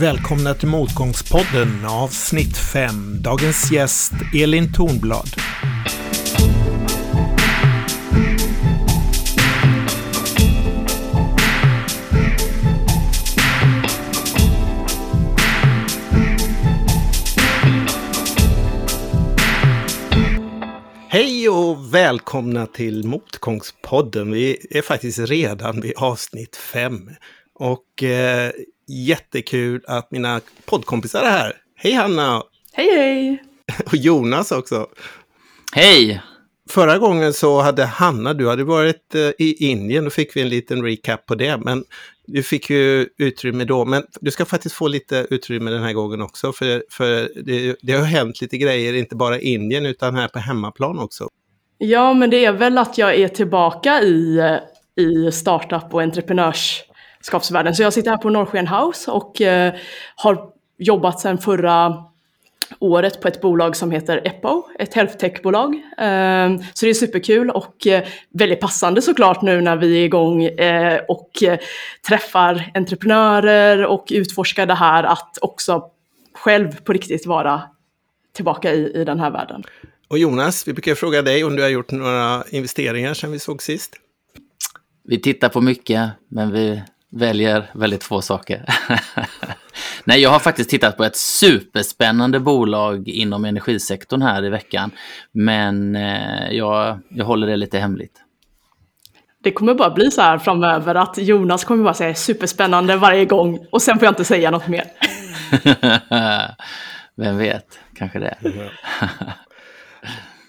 välkomna till Motgångspodden avsnitt 5. Dagens gäst Elin Tornblad. Hej och välkomna till Motgångspodden. Vi är faktiskt redan vid avsnitt 5. Och eh, jättekul att mina poddkompisar är här. Hej Hanna! Hej hej! Och Jonas också. Hej! Förra gången så hade Hanna, du hade varit eh, i Indien, då fick vi en liten recap på det. Men du fick ju utrymme då, men du ska faktiskt få lite utrymme den här gången också. För, för det, det har hänt lite grejer, inte bara i Indien utan här på hemmaplan också. Ja, men det är väl att jag är tillbaka i, eh, i startup och entreprenörskapsvärlden. Så jag sitter här på Norrsken House och eh, har jobbat sedan förra året på ett bolag som heter Eppo, ett health tech-bolag. Ehm, så det är superkul och eh, väldigt passande såklart nu när vi är igång eh, och eh, träffar entreprenörer och utforskar det här att också själv på riktigt vara tillbaka i, i den här världen. Och Jonas, vi brukar fråga dig om du har gjort några investeringar sedan vi såg sist. Vi tittar på mycket, men vi väljer väldigt få saker. Nej, jag har faktiskt tittat på ett superspännande bolag inom energisektorn här i veckan. Men eh, jag, jag håller det lite hemligt. Det kommer bara bli så här framöver att Jonas kommer bara säga superspännande varje gång och sen får jag inte säga något mer. Vem vet, kanske det.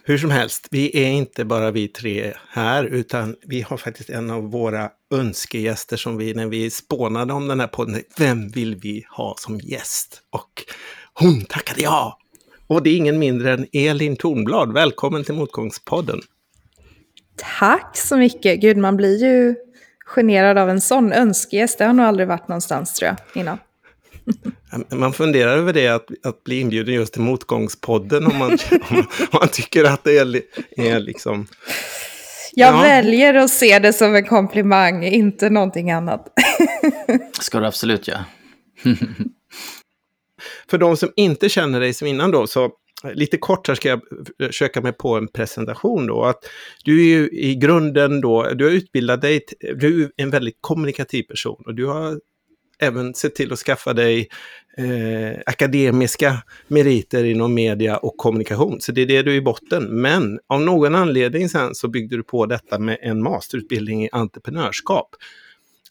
Hur som helst, vi är inte bara vi tre här, utan vi har faktiskt en av våra önskegäster som vi, när vi spånade om den här podden, vem vill vi ha som gäst? Och hon tackade ja! Och det är ingen mindre än Elin Tornblad. Välkommen till Motgångspodden. Tack så mycket. Gud, man blir ju generad av en sån önskegäst. Det har nog aldrig varit någonstans tror jag innan. Man funderar över det, att, att bli inbjuden just till Motgångspodden om man, om man tycker att det är, är liksom... Jag ja. väljer att se det som en komplimang, inte någonting annat. ska du absolut göra. För de som inte känner dig som innan då, så lite kort här ska jag försöka mig på en presentation då. Att du är ju i grunden då, du har utbildat dig, du är en väldigt kommunikativ person och du har även sett till att skaffa dig eh, akademiska meriter inom media och kommunikation. Så det är det du är i botten. Men av någon anledning sen så byggde du på detta med en masterutbildning i entreprenörskap.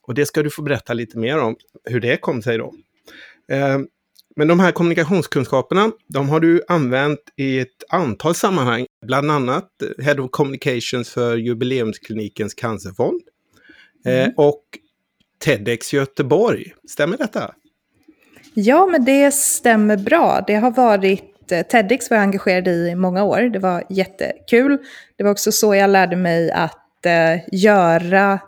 Och det ska du få berätta lite mer om, hur det kom sig då. Eh, men de här kommunikationskunskaperna, de har du använt i ett antal sammanhang, bland annat Head of Communications för Jubileumsklinikens cancerfond. Eh, mm. och TEDx Göteborg. Stämmer detta? Ja, men det stämmer bra. Det har varit eh, TEDx var jag engagerad i i många år. Det var jättekul. Det var också så jag lärde mig att eh, göra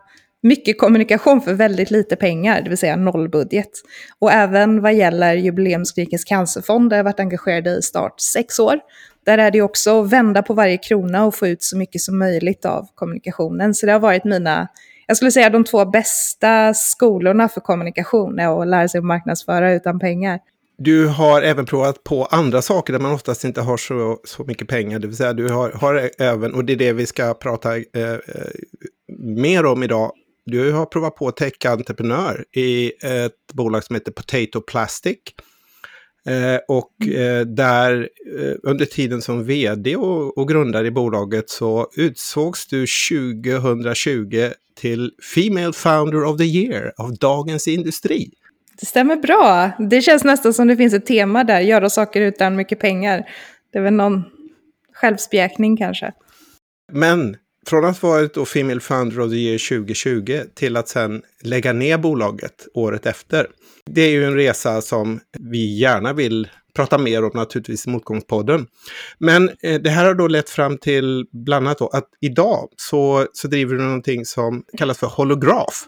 mycket kommunikation för väldigt lite pengar, det vill säga nollbudget. Och även vad gäller Jubileumskrikens cancerfond, där jag varit engagerad i start sex år. Där är det också att vända på varje krona och få ut så mycket som möjligt av kommunikationen. Så det har varit mina jag skulle säga de två bästa skolorna för kommunikation är att lära sig att marknadsföra utan pengar. Du har även provat på andra saker där man oftast inte har så, så mycket pengar. Det vill säga du har, har även, och det är det vi ska prata eh, eh mer om idag. Du har provat på tech-entreprenör i ett bolag som heter Potato Plastic. Eh, och mm. eh, där eh, under tiden som vd och, och grundare i bolaget så utsågs du 2020 till Female Founder of the Year av Dagens Industri. Det stämmer bra. Det känns nästan som det finns ett tema där, göra saker utan mycket pengar. Det är väl någon självspjäkning kanske. Men från att vara ett Female Founder of the Year 2020 till att sen lägga ner bolaget året efter. Det är ju en resa som vi gärna vill prata mer om naturligtvis i Motgångspodden. Men eh, det här har då lett fram till bland annat då att idag så, så driver du någonting som kallas för holograf.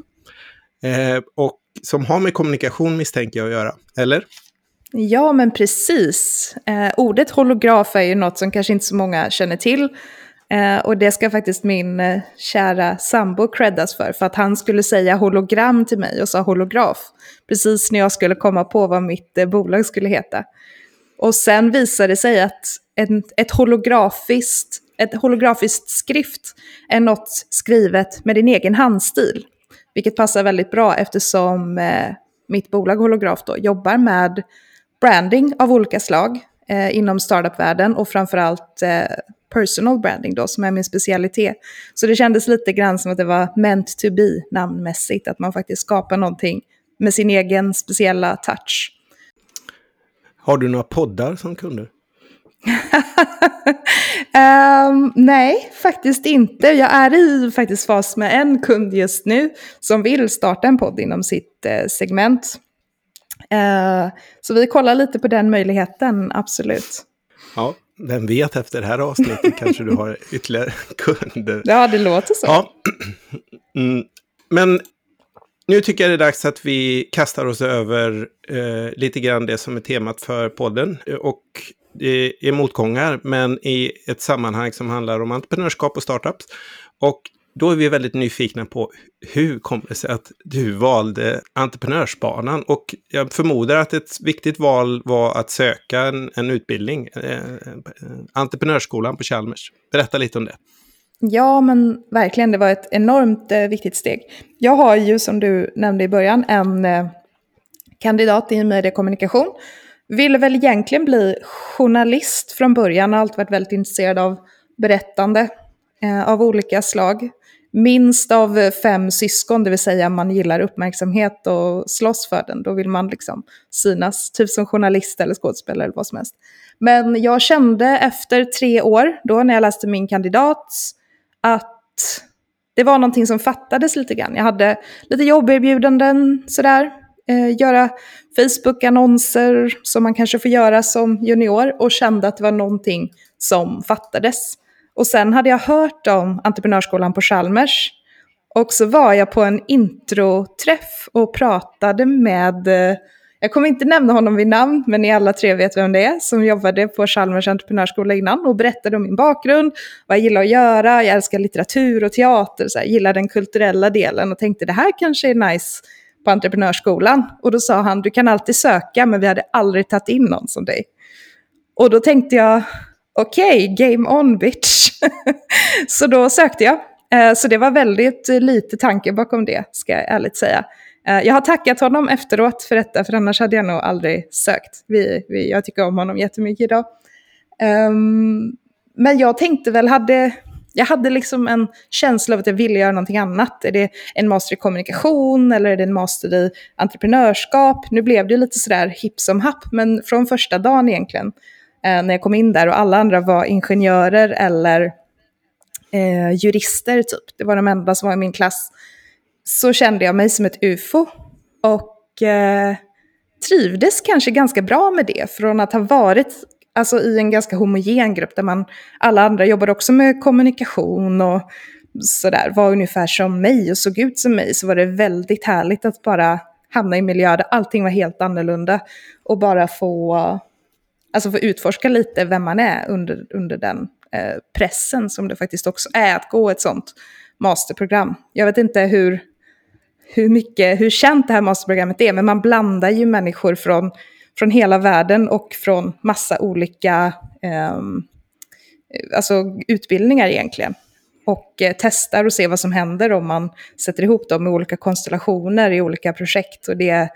Eh, och som har med kommunikation misstänker jag att göra, eller? Ja, men precis. Eh, ordet holograf är ju något som kanske inte så många känner till. Eh, och det ska faktiskt min eh, kära sambo creddas för, för att han skulle säga hologram till mig och sa holograf. Precis när jag skulle komma på vad mitt eh, bolag skulle heta. Och sen visade det sig att en, ett, holografiskt, ett holografiskt skrift är något skrivet med din egen handstil. Vilket passar väldigt bra eftersom eh, mitt bolag Holograf då jobbar med branding av olika slag eh, inom startup-världen och framförallt eh, personal branding då, som är min specialitet. Så det kändes lite grann som att det var meant to be namnmässigt, att man faktiskt skapar någonting med sin egen speciella touch. Har du några poddar som kunder? um, nej, faktiskt inte. Jag är i faktiskt fas med en kund just nu som vill starta en podd inom sitt uh, segment. Uh, så vi kollar lite på den möjligheten, absolut. Ja, vem vet efter det här avsnittet kanske du har ytterligare kunder. Ja, det låter så. Ja. Mm. Men nu tycker jag det är dags att vi kastar oss över eh, lite grann det som är temat för podden. Och det är motgångar, men i ett sammanhang som handlar om entreprenörskap och startups. Och då är vi väldigt nyfikna på hur kom det sig att du valde entreprenörsbanan? Och jag förmodar att ett viktigt val var att söka en, en utbildning, eh, entreprenörsskolan på Chalmers. Berätta lite om det. Ja, men verkligen, det var ett enormt eh, viktigt steg. Jag har ju, som du nämnde i början, en eh, kandidat i mediekommunikation. Ville väl egentligen bli journalist från början, har alltid varit väldigt intresserad av berättande eh, av olika slag minst av fem syskon, det vill säga man gillar uppmärksamhet och slåss för den, då vill man liksom synas, typ som journalist eller skådespelare eller vad som helst. Men jag kände efter tre år, då när jag läste min kandidat, att det var någonting som fattades lite grann. Jag hade lite jobberbjudanden sådär, eh, göra Facebook-annonser som man kanske får göra som junior och kände att det var någonting som fattades. Och sen hade jag hört om entreprenörsskolan på Chalmers. Och så var jag på en introträff och pratade med, eh, jag kommer inte nämna honom vid namn, men ni alla tre vet vem det är, som jobbade på Chalmers entreprenörsskola innan och berättade om min bakgrund, vad jag gillar att göra, jag älskar litteratur och teater, så här, gillar den kulturella delen och tänkte det här kanske är nice på entreprenörsskolan. Och då sa han, du kan alltid söka, men vi hade aldrig tagit in någon som dig. Och då tänkte jag, okej, okay, game on bitch. så då sökte jag. Eh, så det var väldigt eh, lite tanke bakom det, ska jag ärligt säga. Eh, jag har tackat honom efteråt för detta, för annars hade jag nog aldrig sökt. Vi, vi, jag tycker om honom jättemycket idag. Um, men jag tänkte väl, hade, jag hade liksom en känsla av att jag ville göra någonting annat. Är det en master i kommunikation eller är det en master i entreprenörskap? Nu blev det lite sådär hipp som happ, men från första dagen egentligen Eh, när jag kom in där och alla andra var ingenjörer eller eh, jurister typ. Det var de enda som var i min klass. Så kände jag mig som ett ufo. Och eh, trivdes kanske ganska bra med det. Från att ha varit alltså, i en ganska homogen grupp där man, alla andra jobbade också med kommunikation och sådär, var ungefär som mig och såg ut som mig, så var det väldigt härligt att bara hamna i miljöer där allting var helt annorlunda och bara få alltså få utforska lite vem man är under, under den eh, pressen som det faktiskt också är att gå ett sånt masterprogram. Jag vet inte hur, hur, mycket, hur känt det här masterprogrammet är, men man blandar ju människor från, från hela världen och från massa olika eh, alltså utbildningar egentligen. Och eh, testar och ser vad som händer om man sätter ihop dem i olika konstellationer i olika projekt. Och det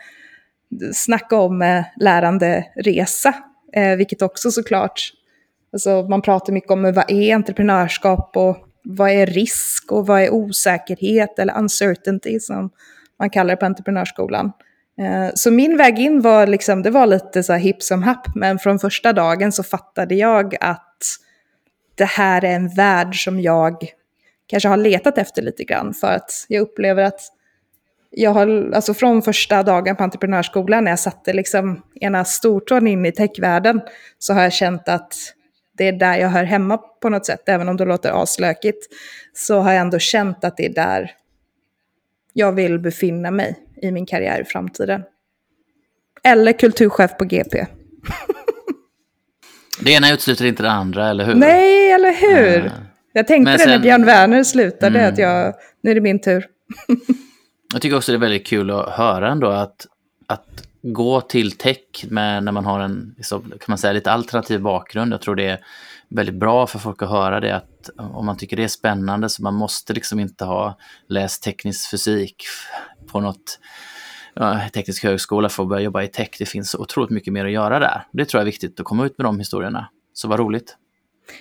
snacka om eh, lärande resa Eh, vilket också såklart, alltså man pratar mycket om vad är entreprenörskap och vad är risk och vad är osäkerhet eller uncertainty som man kallar det på entreprenörsskolan. Eh, så min väg in var liksom, det var lite så här hipp som happ, men från första dagen så fattade jag att det här är en värld som jag kanske har letat efter lite grann, för att jag upplever att jag har, alltså från första dagen på entreprenörsskolan när jag satte liksom ena stortån in i techvärlden så har jag känt att det är där jag hör hemma på något sätt. Även om det låter aslökigt så har jag ändå känt att det är där jag vill befinna mig i min karriär i framtiden. Eller kulturchef på GP. det ena utesluter inte det andra, eller hur? Nej, eller hur? Jag tänkte Men det när sen- Björn Werner slutade, Mm. att jag, nu är det min tur. Jag tycker också det är väldigt kul att höra ändå att, att gå till tech med, när man har en så kan man säga, lite alternativ bakgrund. Jag tror det är väldigt bra för folk att höra det. Att om man tycker det är spännande så man måste liksom inte ha läst teknisk fysik på något ja, teknisk högskola för att börja jobba i tech. Det finns otroligt mycket mer att göra där. Det tror jag är viktigt att komma ut med de historierna. Så vad roligt.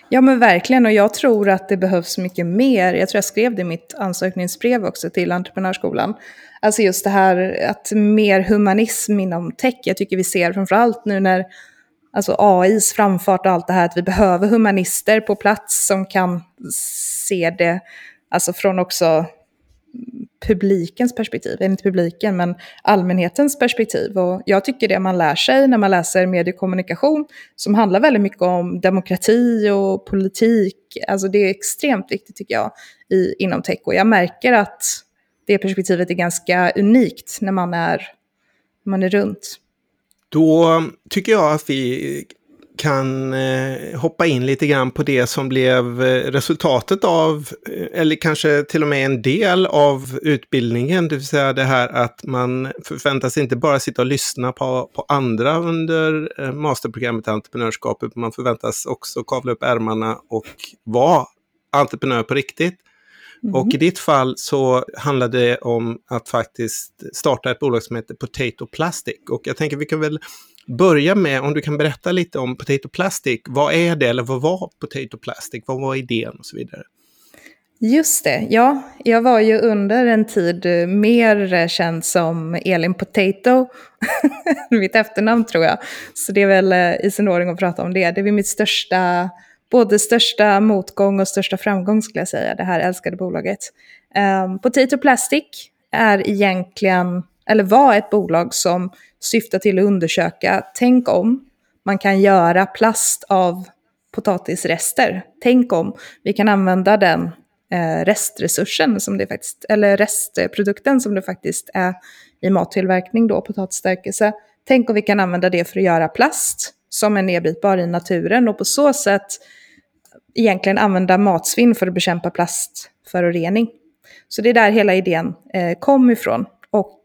Ja men verkligen, och jag tror att det behövs mycket mer. Jag tror jag skrev det i mitt ansökningsbrev också till Entreprenörsskolan. Alltså just det här att mer humanism inom tech. Jag tycker vi ser framförallt nu när alltså AIs framfart och allt det här, att vi behöver humanister på plats som kan se det, alltså från också publikens perspektiv, inte publiken, men allmänhetens perspektiv. Och jag tycker det man lär sig när man läser mediekommunikation, som handlar väldigt mycket om demokrati och politik, alltså det är extremt viktigt tycker jag i, inom tech. Och jag märker att det perspektivet är ganska unikt när man är, när man är runt. Då tycker jag att vi kan eh, hoppa in lite grann på det som blev eh, resultatet av, eh, eller kanske till och med en del av utbildningen, det vill säga det här att man förväntas inte bara sitta och lyssna på, på andra under eh, masterprogrammet i entreprenörskap, utan man förväntas också kavla upp ärmarna och vara entreprenör på riktigt. Och i ditt fall så handlade det om att faktiskt starta ett bolag som heter Potato Plastic. Och jag tänker vi kan väl börja med om du kan berätta lite om Potato Plastic. Vad är det eller vad var Potato Plastic? Vad var idén och så vidare? Just det, ja. Jag var ju under en tid eh, mer eh, känd som Elin Potato. mitt efternamn tror jag. Så det är väl eh, i sin ordning att prata om det. Det är mitt största, både största motgång och största framgång skulle jag säga, det här älskade bolaget. Um, Potato Plastic är egentligen, eller var ett bolag som syftar till att undersöka, tänk om man kan göra plast av potatisrester. Tänk om vi kan använda den eh, restresursen som det faktiskt, eller restprodukten som det faktiskt är i mattillverkning då, potatisstärkelse. Tänk om vi kan använda det för att göra plast som är nedbrytbar i naturen och på så sätt egentligen använda matsvinn för att bekämpa plastförorening. Så det är där hela idén eh, kom ifrån. Och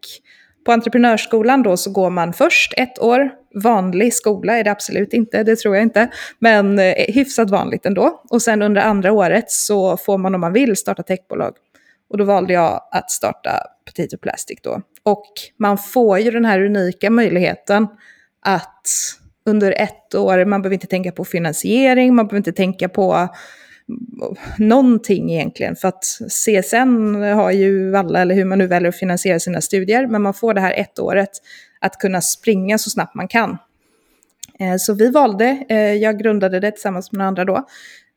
på entreprenörsskolan då så går man först ett år, vanlig skola är det absolut inte, det tror jag inte, men eh, hyfsat vanligt ändå. Och sen under andra året så får man om man vill starta techbolag. Och då valde jag att starta Petito Plastic då. Och man får ju den här unika möjligheten att under ett år, man behöver inte tänka på finansiering, man behöver inte tänka på någonting egentligen. För att CSN har ju alla, eller hur man nu väljer att finansiera sina studier, men man får det här ett året att kunna springa så snabbt man kan. Eh, så vi valde, eh, jag grundade det tillsammans med några andra då,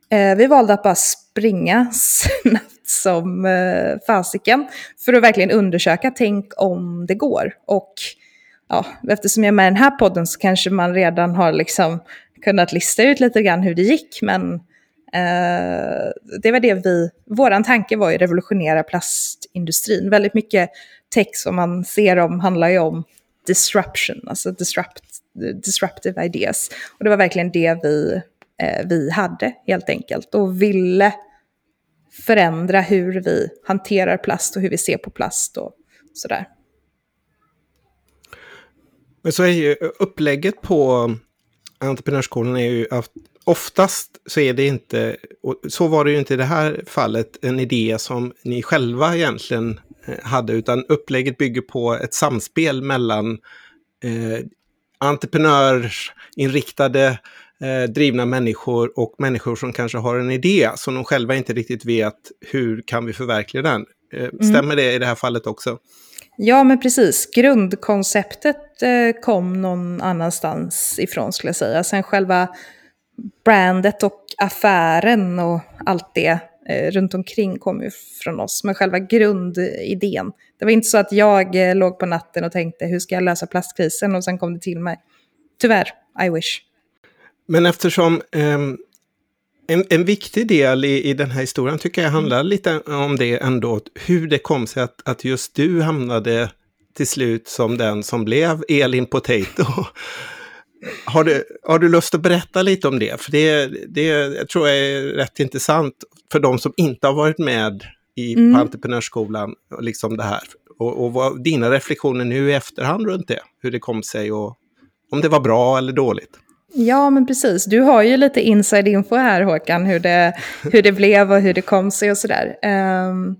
eh, vi valde att bara springa snabbt som fasiken för att verkligen undersöka, tänk om det går. Och ja, eftersom jag är med i den här podden så kanske man redan har liksom kunnat lista ut lite grann hur det gick, men eh, Eh, det var det vi, våran tanke var ju revolutionera plastindustrin. Väldigt mycket text som man ser om handlar ju om disruption, alltså disrupt, disruptive ideas. Och det var verkligen det vi, eh, vi hade helt enkelt och ville förändra hur vi hanterar plast och hur vi ser på plast och sådär. Men så är ju upplägget på entreprenörsskolan är ju att oftast så är det inte, och så var det ju inte i det här fallet, en idé som ni själva egentligen eh, hade, utan upplägget bygger på ett samspel mellan eh, entreprenörsinriktade eh, drivna människor och människor som kanske har en idé som de själva inte riktigt vet hur kan vi förverkliga den. Eh, stämmer det i det här fallet också? Ja, men precis. Grundkonceptet eh, kom någon annanstans ifrån skulle jag säga. Sen själva brandet och affären och allt det eh, runt omkring kom ju från oss. Men själva grundidén. Det var inte så att jag eh, låg på natten och tänkte hur ska jag lösa plastkrisen och sen kom det till mig. Tyvärr, I wish. Men eftersom ehm, en, en viktig del i, i den här historien tycker jag handlar lite om det ändå. Hur det kom sig att, att just du hamnade till slut som den som blev Elin Potato. har, du, har du lust att berätta lite om det? För det, det jag tror jag är rätt intressant för de som inte har varit med i, mm. på entreprenörsskolan, liksom det här. Och, och vad, dina reflektioner nu i efterhand runt det, hur det kom sig och om det var bra eller dåligt. Ja, men precis. Du har ju lite inside info här Håkan, hur det, hur det blev och hur det kom sig och sådär. Um,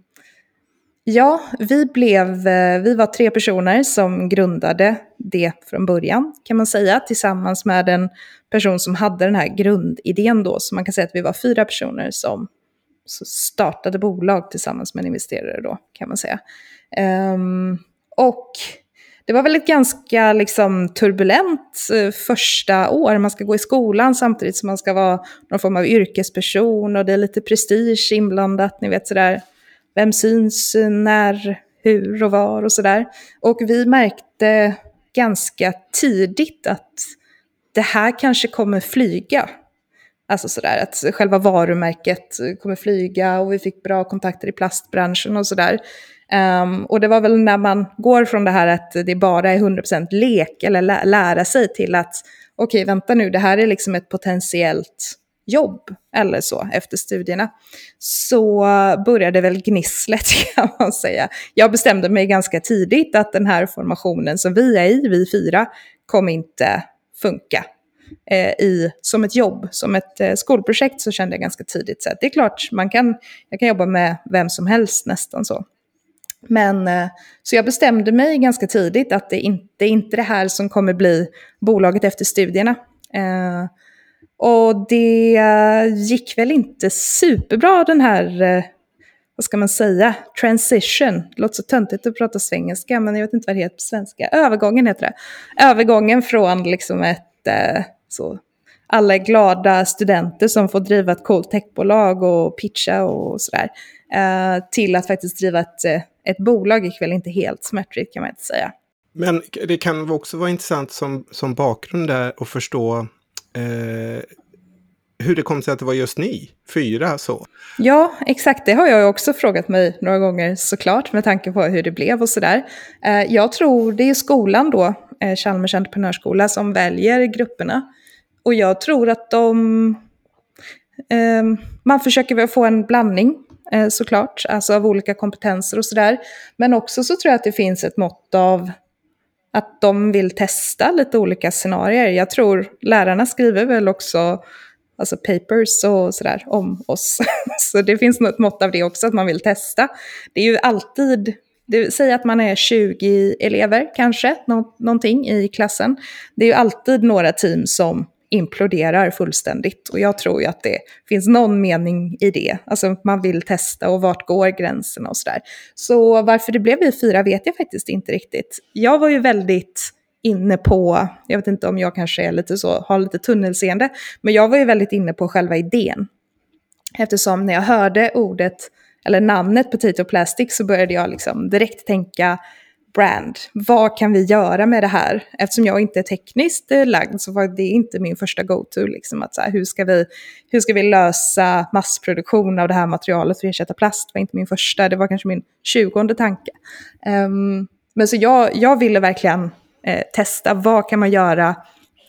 ja, vi, blev, eh, vi var tre personer som grundade det från början, kan man säga, tillsammans med en person som hade den här grundidén då. Så man kan säga att vi var fyra personer som startade bolag tillsammans med en investerare då, kan man säga. Um, och det var väl ett ganska liksom, turbulent eh, första år. Man ska gå i skolan samtidigt som man ska vara någon form av yrkesperson och det är lite prestige inblandat, ni vet sådär. Vem syns, när, hur och var och sådär. Och vi märkte ganska tidigt att det här kanske kommer flyga. Alltså sådär att själva varumärket kommer flyga och vi fick bra kontakter i plastbranschen och sådär. Um, och det var väl när man går från det här att det bara är 100% lek eller lä lära sig till att okej, okay, vänta nu, det här är liksom ett potentiellt jobb eller så efter studierna. Så började väl gnisslet kan man säga. Jag bestämde mig ganska tidigt att den här formationen som vi är i, vi fyra, kommer inte funka. Eh, I, som ett jobb, som ett eh, skolprojekt så kände jag ganska tidigt att det är klart, man kan, jag kan jobba med vem som helst nästan så. Men, eh, så jag bestämde mig ganska tidigt att det inte är inte det här som kommer bli bolaget efter studierna. Eh, och det gick väl inte superbra den här, eh, vad ska man säga, transition. Det låter så töntigt att prata svengelska, men jag vet inte vad det heter på svenska. Övergången heter det. Övergången från liksom ett, eh, så, alla är glada studenter som får driva ett coolt techbolag och pitcha och sådär, eh, till att faktiskt driva ett ett bolag gick väl inte helt smärtfritt kan man inte säga. Men det kan också vara intressant som, som bakgrund där att förstå eh, hur det kom sig att det var just ni, fyra så. Ja, exakt. Det har jag också frågat mig några gånger såklart med tanke på hur det blev och sådär. Eh, jag tror det är skolan då, eh, Chalmers entreprenörsskola, som väljer grupperna. Och jag tror att de... Eh, man försöker väl få en blandning eh, såklart, alltså av olika kompetenser och sådär. Men också så tror jag att det finns ett mått av att de vill testa lite olika scenarier. Jag tror lärarna skriver väl också alltså papers och sådär om oss. så det finns något mått av det också, att man vill testa. Det är ju alltid, det, säg att man är 20 elever kanske, nå, någonting i klassen. Det är ju alltid några team som imploderar fullständigt. Och jag tror ju att det finns någon mening i det. Alltså man vill testa och vart går gränserna och sådär. Så varför det blev vi fyra vet jag faktiskt inte riktigt. Jag var ju väldigt inne på, jag vet inte om jag kanske är lite så, har lite tunnelseende, men jag var ju väldigt inne på själva idén. Eftersom när jag hörde ordet, eller namnet Potato Plastic så började jag liksom direkt tänka brand. Vad kan vi göra med det här? Eftersom jag inte är tekniskt eh, lagd så var det inte min första go-to. Liksom, hur, ska vi, hur ska vi lösa massproduktion av det här materialet för att ersätta plast? Det var inte min första, det var kanske min tjugonde tanke. Um, men så jag, jag ville verkligen eh, testa, vad kan man göra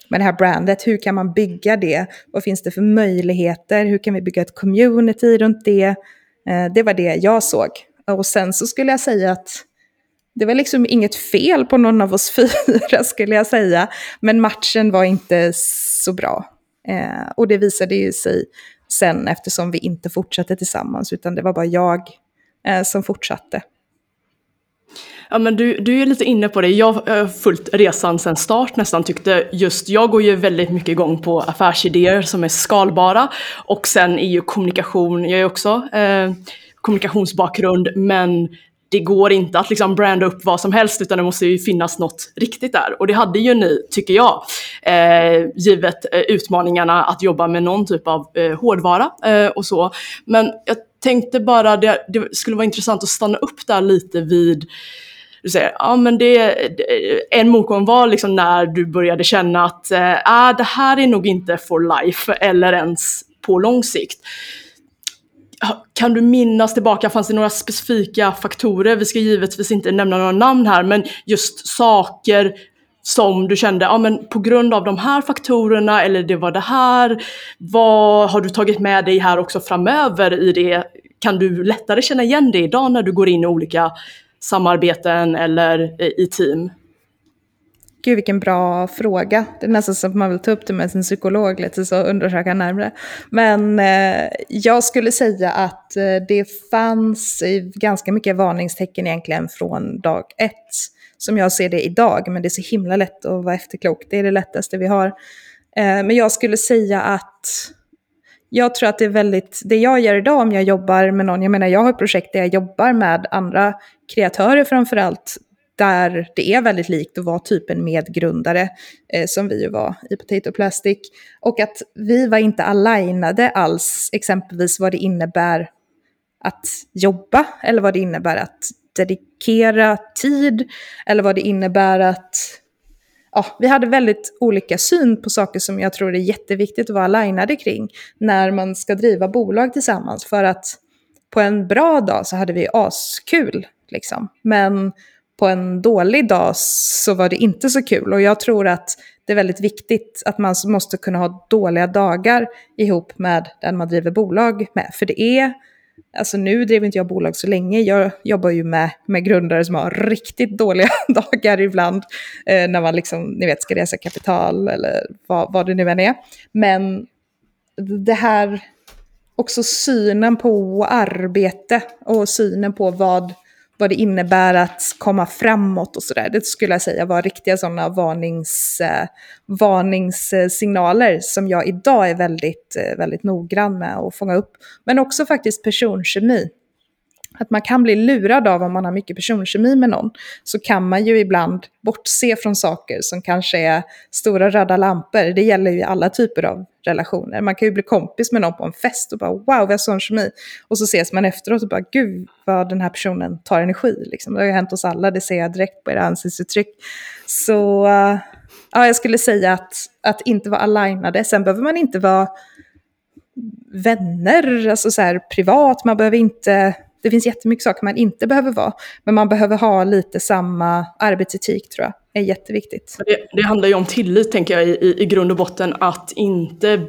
med det här brandet? Hur kan man bygga det? Vad finns det för möjligheter? Hur kan vi bygga ett community runt det? Eh, det var det jag såg. Och sen så skulle jag säga att det var liksom inget fel på någon av oss fyra skulle jag säga. Men matchen var inte så bra. Eh, och det visade ju sig sen eftersom vi inte fortsatte tillsammans. Utan det var bara jag eh, som fortsatte. Ja, men du, du är lite inne på det. Jag har följt resan sedan start nästan. Tyckte just, jag går ju väldigt mycket igång på affärsidéer som är skalbara. Och sen är ju kommunikation, jag är också eh, kommunikationsbakgrund, men det går inte att liksom branda upp vad som helst utan det måste ju finnas något riktigt där. Och det hade ju ni, tycker jag, eh, givet eh, utmaningarna att jobba med någon typ av eh, hårdvara eh, och så. Men jag tänkte bara, det, det skulle vara intressant att stanna upp där lite vid du säger, ja men det, en motgång var liksom när du började känna att äh, det här är nog inte for life eller ens på lång sikt. Kan du minnas tillbaka, fanns det några specifika faktorer? Vi ska givetvis inte nämna några namn här, men just saker som du kände, ja men på grund av de här faktorerna eller det var det här, vad har du tagit med dig här också framöver i det? Kan du lättare känna igen det idag när du går in i olika samarbeten eller i team? Gud vilken bra fråga. Det är nästan som att man vill ta upp det med sin psykolog lite så undersöka närmare. Men eh, jag skulle säga att eh, det fanns ganska mycket varningstecken egentligen från dag ett. Som jag ser det idag, men det är så himla lätt att vara efterklok. Det är det lättaste vi har. Eh, men jag skulle säga att jag tror att det är väldigt, det jag gör idag om jag jobbar med någon, jag menar jag har ett projekt där jag jobbar med andra kreatörer framförallt, där det är väldigt likt att vara typ en medgrundare, eh, som vi ju var i Potato Plastic. Och att vi var inte alignade alls, exempelvis vad det innebär att jobba, eller vad det innebär att dedikera tid, eller vad det innebär att... Ja, vi hade väldigt olika syn på saker som jag tror är jätteviktigt att vara alignade kring när man ska driva bolag tillsammans. För att på en bra dag så hade vi askul, liksom. Men på en dålig dag så var det inte så kul. Och jag tror att det är väldigt viktigt att man måste kunna ha dåliga dagar ihop med den man driver bolag med. För det är, alltså nu driver inte jag bolag så länge, jag jobbar ju med, med grundare som har riktigt dåliga dagar ibland. Eh, när man liksom, ni vet, ska resa kapital eller vad, vad det nu än är. Men det här, också synen på arbete och synen på vad vad det innebär att komma framåt och sådär. Det skulle jag säga var riktiga sådana varnings, eh, varningssignaler som jag idag är väldigt, eh, väldigt noggrann med att fånga upp. Men också faktiskt personkemi. Att man kan bli lurad av om man har mycket personkemi med någon. Så kan man ju ibland bortse från saker som kanske är stora röda lampor. Det gäller ju alla typer av relationer. Man kan ju bli kompis med någon på en fest och bara wow, vi har sån kemi. Och så ses man efteråt och bara gud vad den här personen tar energi. Liksom. Det har ju hänt oss alla, det ser jag direkt på era ansiktsuttryck. Så ja, jag skulle säga att, att inte vara alignade. Sen behöver man inte vara vänner, alltså så här privat, man behöver inte det finns jättemycket saker man inte behöver vara, men man behöver ha lite samma arbetsetik tror jag är jätteviktigt. Det, det handlar ju om tillit tänker jag i, i, grund och botten, att inte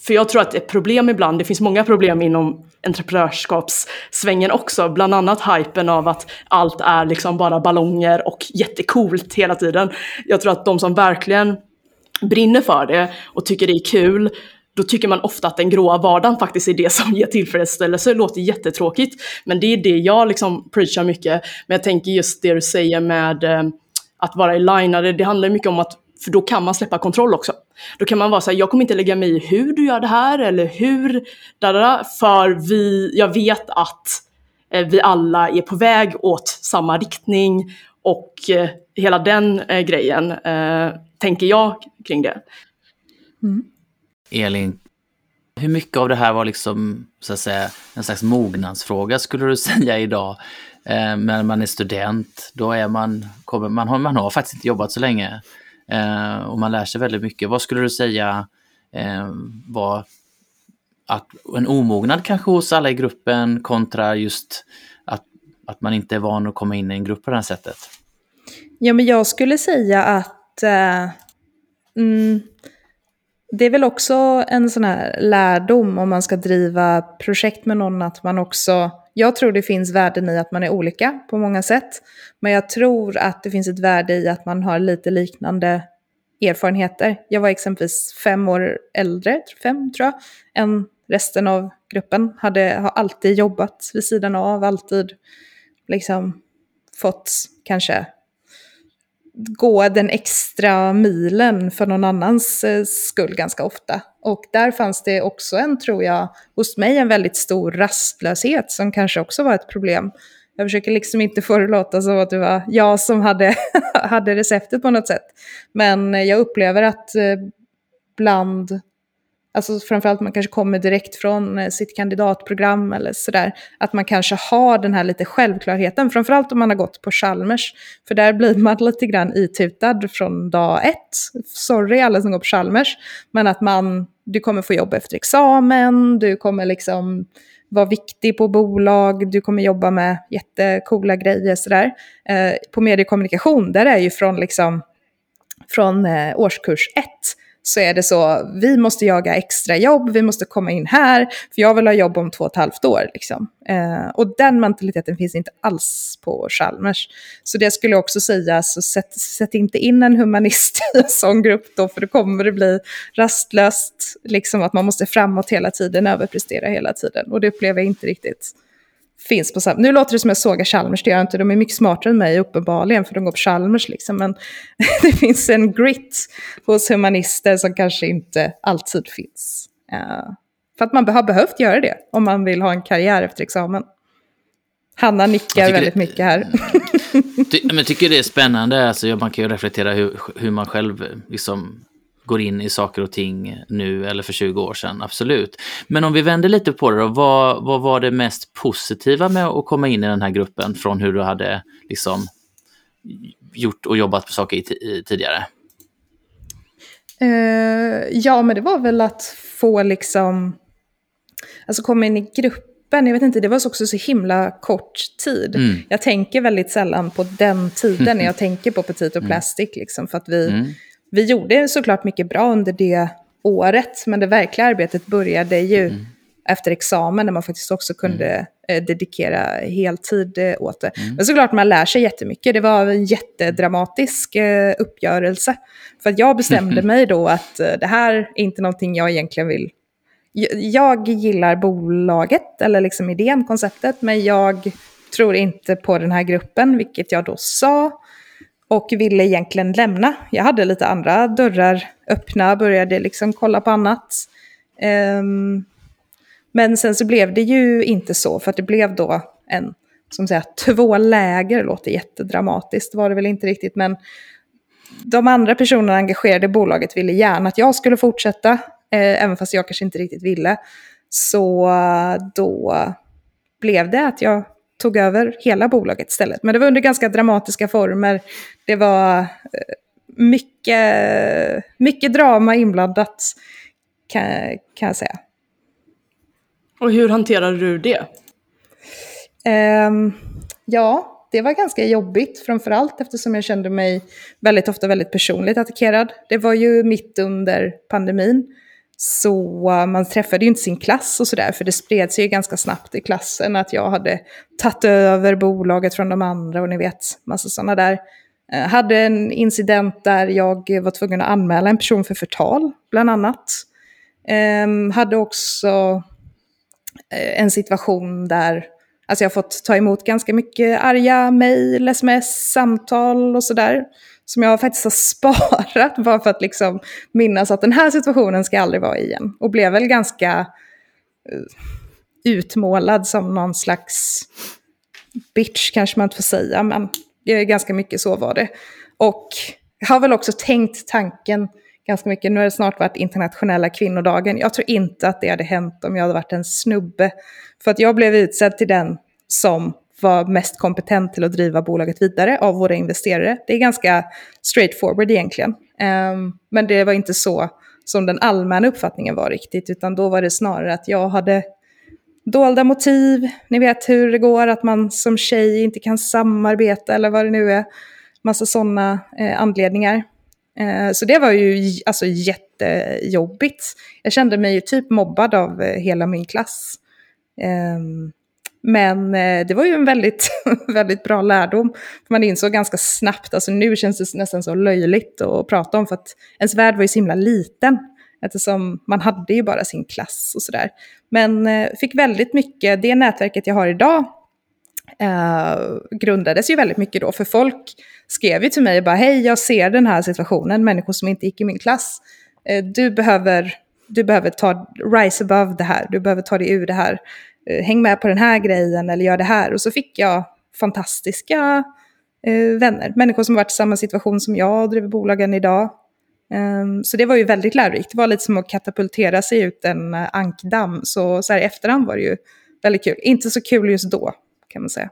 för jag tror att ett problem ibland, det finns många problem inom entreprenörskapssvängen också, bland annat hypen av att allt är liksom bara ballonger och jättekult hela tiden. Jag tror att de som verkligen brinner för det och tycker det är kul, då tycker man ofta att den gråa vardagen faktiskt är det som ger tillfredsställelse. Det låter jättetråkigt, men det är det jag liksom preachar mycket. Men jag tänker just det du säger med eh, att vara alignade, det handlar mycket om att för då kan man släppa kontroll också. Då kan man vara så här, jag kommer inte lägga mig i hur du gör det här eller hur, dadada, för vi, jag vet att eh, vi alla är på väg åt samma riktning och eh, hela den eh, grejen eh, tänker jag kring det. Mm. Elin, hur mycket av det här var liksom så att säga en slags mognadsfråga skulle du säga idag? Eh, när man är student, då är man, kommer, man, har, man har faktiskt inte jobbat så länge eh, och man lär sig väldigt mycket. Vad skulle du säga eh, var att en omognad kanske hos alla i gruppen kontra just att, att man inte är van att komma in i en grupp på det här sättet? Ja, men jag skulle säga att eh, mm, det är väl också en sån här lärdom om man ska driva projekt med någon, att man också... Jag tror det finns värden i att man är olika på många sätt. Men jag tror att det finns ett värde i att man har lite liknande erfarenheter. Jag var exempelvis fem år äldre, fem tror jag, än resten av gruppen. Hade, har alltid jobbat vid sidan av, alltid liksom fått kanske gå den extra milen för någon annans eh, skull ganska ofta. Och där fanns det också en, tror jag, hos mig en väldigt stor rastlöshet som kanske också var ett problem. Jag försöker liksom inte få det att låta som att det var jag som hade, hade receptet på något sätt. Men jag upplever att eh, bland Alltså framförallt man kanske kommer direkt från eh, sitt kandidatprogram eller sådär. Att man kanske har den här lite självklarheten, framförallt om man har gått på Chalmers. För där blir man lite grann itutad från dag ett. Sorry alla som går på Chalmers. Men att man, du kommer få jobb efter examen, du kommer liksom vara viktig på bolag, du kommer jobba med jättekola grejer sådär. Eh, på mediekommunikation, där är ju från liksom från eh, årskurs ett så är det så, vi måste jaga extra jobb, vi måste komma in här, för jag vill ha jobb om två och ett halvt år. Liksom. Eh, och den mentaliteten finns inte alls på Chalmers. Så det skulle jag också säga, så sätt, sätt inte in en humanist i en sån grupp då, för då kommer det bli rastlöst, liksom att man måste framåt hela tiden, överprestera hela tiden. Och det upplever jag inte riktigt finns på samma... Nu låter det som jag sågar Chalmers, det gör jag inte. De är mycket smartare än mig uppenbarligen, för de går på Chalmers liksom. Men det finns en grit hos humanister som kanske inte alltid finns. Uh, för att man har behövt göra det om man vill ha en karriär efter examen. Hanna nickar väldigt det, mycket här. ty, men tycker det är spännande, alltså, man kan ju reflektera hur, hur man själv liksom går in i saker och ting nu eller för 20 år sedan, absolut. Men om vi vänder lite på det då, vad, vad var det mest positiva med att komma in i den här gruppen från hur du hade liksom gjort och jobbat på saker i, tidigare? Uh, ja, men det var väl att få liksom, alltså komma in i gruppen, jag vet inte, det var också så himla kort tid. Mm. Jag tänker väldigt sällan på den tiden när jag tänker på Petit och mm. Plastic, liksom, för att vi, mm vi gjorde såklart mycket bra under det året, men det verkliga arbetet började ju mm. efter examen, när man faktiskt också kunde mm. eh, dedikera heltid eh, åt det. Mm. Men såklart man lär sig jättemycket. Det var en jättedramatisk eh, uppgörelse. För att jag bestämde mig då att eh, det här är inte någonting jag egentligen vill jag gillar bolaget, eller liksom idén, konceptet, men jag tror inte på den här gruppen, vilket jag då sa och ville egentligen lämna. Jag hade lite andra dörrar öppna, började liksom kolla på annat. Um, men sen så blev det ju inte så, för att det blev då en, som säga, två läger, låter jättedramatiskt, var det väl inte riktigt, men de andra personerna engagerade i bolaget ville gärna att jag skulle fortsätta, eh, även fast jag kanske inte riktigt ville. Så då blev det att jag tog över hela bolaget istället. Men det var under ganska dramatiska former. Det var eh, mycket, mycket drama inblandat, kan, kan jag säga. Och hur hanterade du det? Um, ja, det var ganska jobbigt, framförallt eftersom jag kände mig väldigt ofta väldigt personligt attackerad. Det var ju mitt under pandemin. Så eh, man träffade ju inte sin klass och sådär, för det spred sig ju ganska snabbt i klassen att jag hade tagit över bolaget från de andra och ni vet, massa sådana där. Jag hade en incident där jag var tvungen att anmäla en person för förtal, bland annat. Um, hade också eh, en situation där alltså jag har fått ta emot ganska mycket arga mejl, sms, samtal och sådär som jag faktiskt har sparat bara för att liksom minnas att den här situationen ska aldrig vara igen. Och blev väl ganska eh, utmålad som någon slags bitch kanske man inte får säga, men eh, ganska mycket så var det. Och jag har väl också tänkt tanken ganska mycket, nu har det snart varit internationella kvinnodagen, jag tror inte att det hade hänt om jag hade varit en snubbe. För att jag blev utsedd till den som var mest kompetent till att driva bolaget vidare av våra investerare. Det är ganska straightforward egentligen. Ehm, men det var inte så som den allmänna uppfattningen var riktigt, utan då var det snarare att jag hade dolda motiv, ni vet hur det går, att man som tjej inte kan samarbeta eller vad det nu är. Massa sådana eh, anledningar. Eh, så det var ju alltså jättejobbigt. Jag kände mig ju typ mobbad av eh, hela min klass. Um, men eh, det var ju en väldigt, väldigt bra lärdom. Man insåg ganska snabbt, alltså nu känns det nästan så löjligt att prata om, för att ens värld var ju så himla liten. Eftersom man hade ju bara sin klass och sådär. Men eh, fick väldigt mycket, det nätverket jag har idag eh, grundades ju väldigt mycket då. För folk skrev ju till mig bara, hej jag ser den här situationen, människor som inte gick i min klass. Eh, du, behöver, du behöver ta rise above det här, du behöver ta dig ur det här. Eh, Häng med på den här grejen eller gör det här. Och så fick jag fantastiska eh, vänner, människor som varit i samma situation som jag och driver bolagen idag. Um, så det var ju väldigt lärorikt. Det var lite som att katapultera sig ut en uh, ankdamm. Så, så här i efterhand var det ju väldigt kul. Inte så kul just då, kan man säga.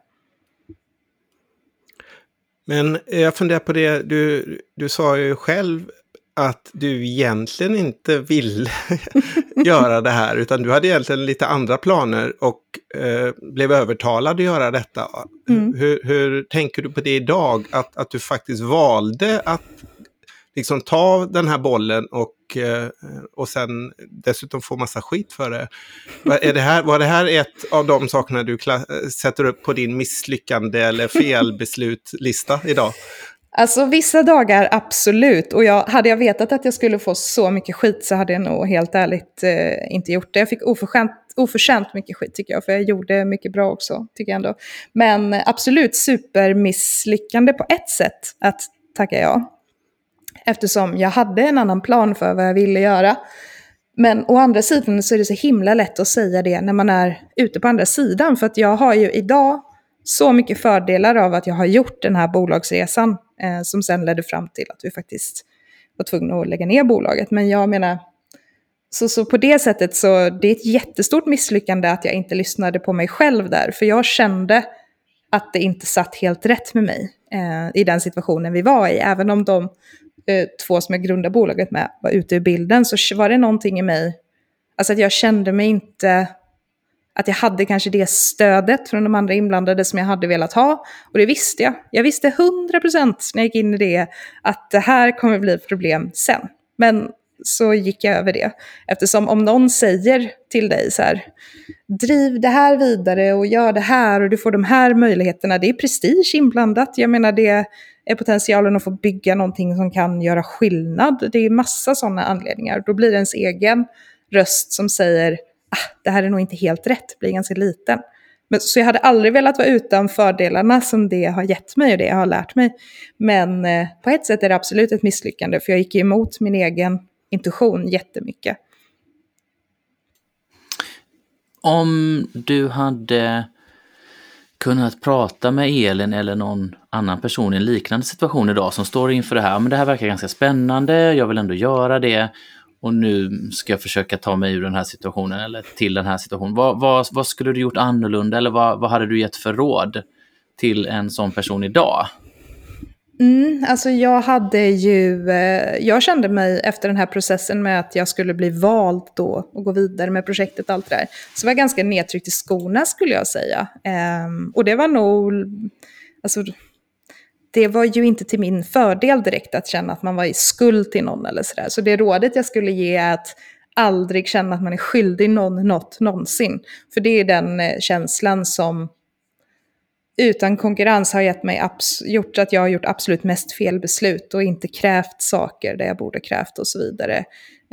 Men jag funderar på det, du, du sa ju själv att du egentligen inte ville göra det här, utan du hade egentligen lite andra planer och eh, blev övertalad att göra detta. Mm. Hur, hur, tänker du på det idag, att, att du faktiskt valde att liksom ta den här bollen och, eh, och sen dessutom få massa skit för det. Är det här, var det här ett av de sakerna du sätter upp på din misslyckande eller felbeslutlista idag? Alltså vissa dagar absolut. Och jag, hade jag vetat att jag skulle få så mycket skit så hade jag nog helt ärligt eh, inte gjort det. Jag fick oförskämt, oförtjänt mycket skit tycker jag, för jag gjorde mycket bra också, tycker jag ändå. Men eh, absolut supermisslyckande på ett sätt att tacka ja. Eftersom jag hade en annan plan för vad jag ville göra. Men å andra sidan så är det så himla lätt att säga det när man är ute på andra sidan. För att jag har ju idag så mycket fördelar av att jag har gjort den här bolagsresan eh, som sen ledde fram till att vi faktiskt var tvungna att lägga ner bolaget. Men jag menar, så, så på det sättet så det är ett jättestort misslyckande att jag inte lyssnade på mig själv där. För jag kände att det inte satt helt rätt med mig eh, i den situationen vi var i. Även om de eh, två som jag grundade bolaget med var ute ur bilden så var det någonting i mig, alltså att jag kände mig inte att jag hade kanske det stödet från de andra inblandade som jag hade velat ha. Och det visste jag. Jag visste 100% när jag gick in i det att det här kommer bli problem sen. Men så gick jag över det. Eftersom om någon säger till dig så här, driv det här vidare och gör det här och du får de här möjligheterna, det är prestige inblandat. Jag menar det är potentialen att få bygga någonting som kan göra skillnad. Det är massa sådana anledningar. Då blir det ens egen röst som säger, ah, det här är nog inte helt rätt, blir ganska liten. Men, så jag hade aldrig velat vara utan fördelarna som det har gett mig och det jag har lärt mig. Men eh, på ett sätt är det absolut ett misslyckande, för jag gick emot min egen intuition jättemycket. Om du hade kunnat prata med Elin eller någon annan person i en liknande situation idag som står inför det här, men det här verkar ganska spännande, jag vill ändå göra det och nu ska jag försöka ta mig ur den här situationen eller till den här situationen. Vad, vad, vad skulle du gjort annorlunda eller vad, vad hade du gett för råd till en sån person idag? Mm, alltså jag hade ju, eh, jag kände mig efter den här processen med att jag skulle bli vald då och gå vidare med projektet och allt det där. Så var jag ganska nedtryckt i skorna skulle jag säga. Ehm, och det var nog, alltså det var ju inte till min fördel direkt att känna att man var i skuld till någon eller sådär. Så det rådet jag skulle ge är att aldrig känna att man är skyldig någon något någonsin. För det är den eh, känslan som utan konkurrens har gett mig gjort att jag har gjort absolut mest fel beslut och inte krävt saker där jag borde krävt och så vidare.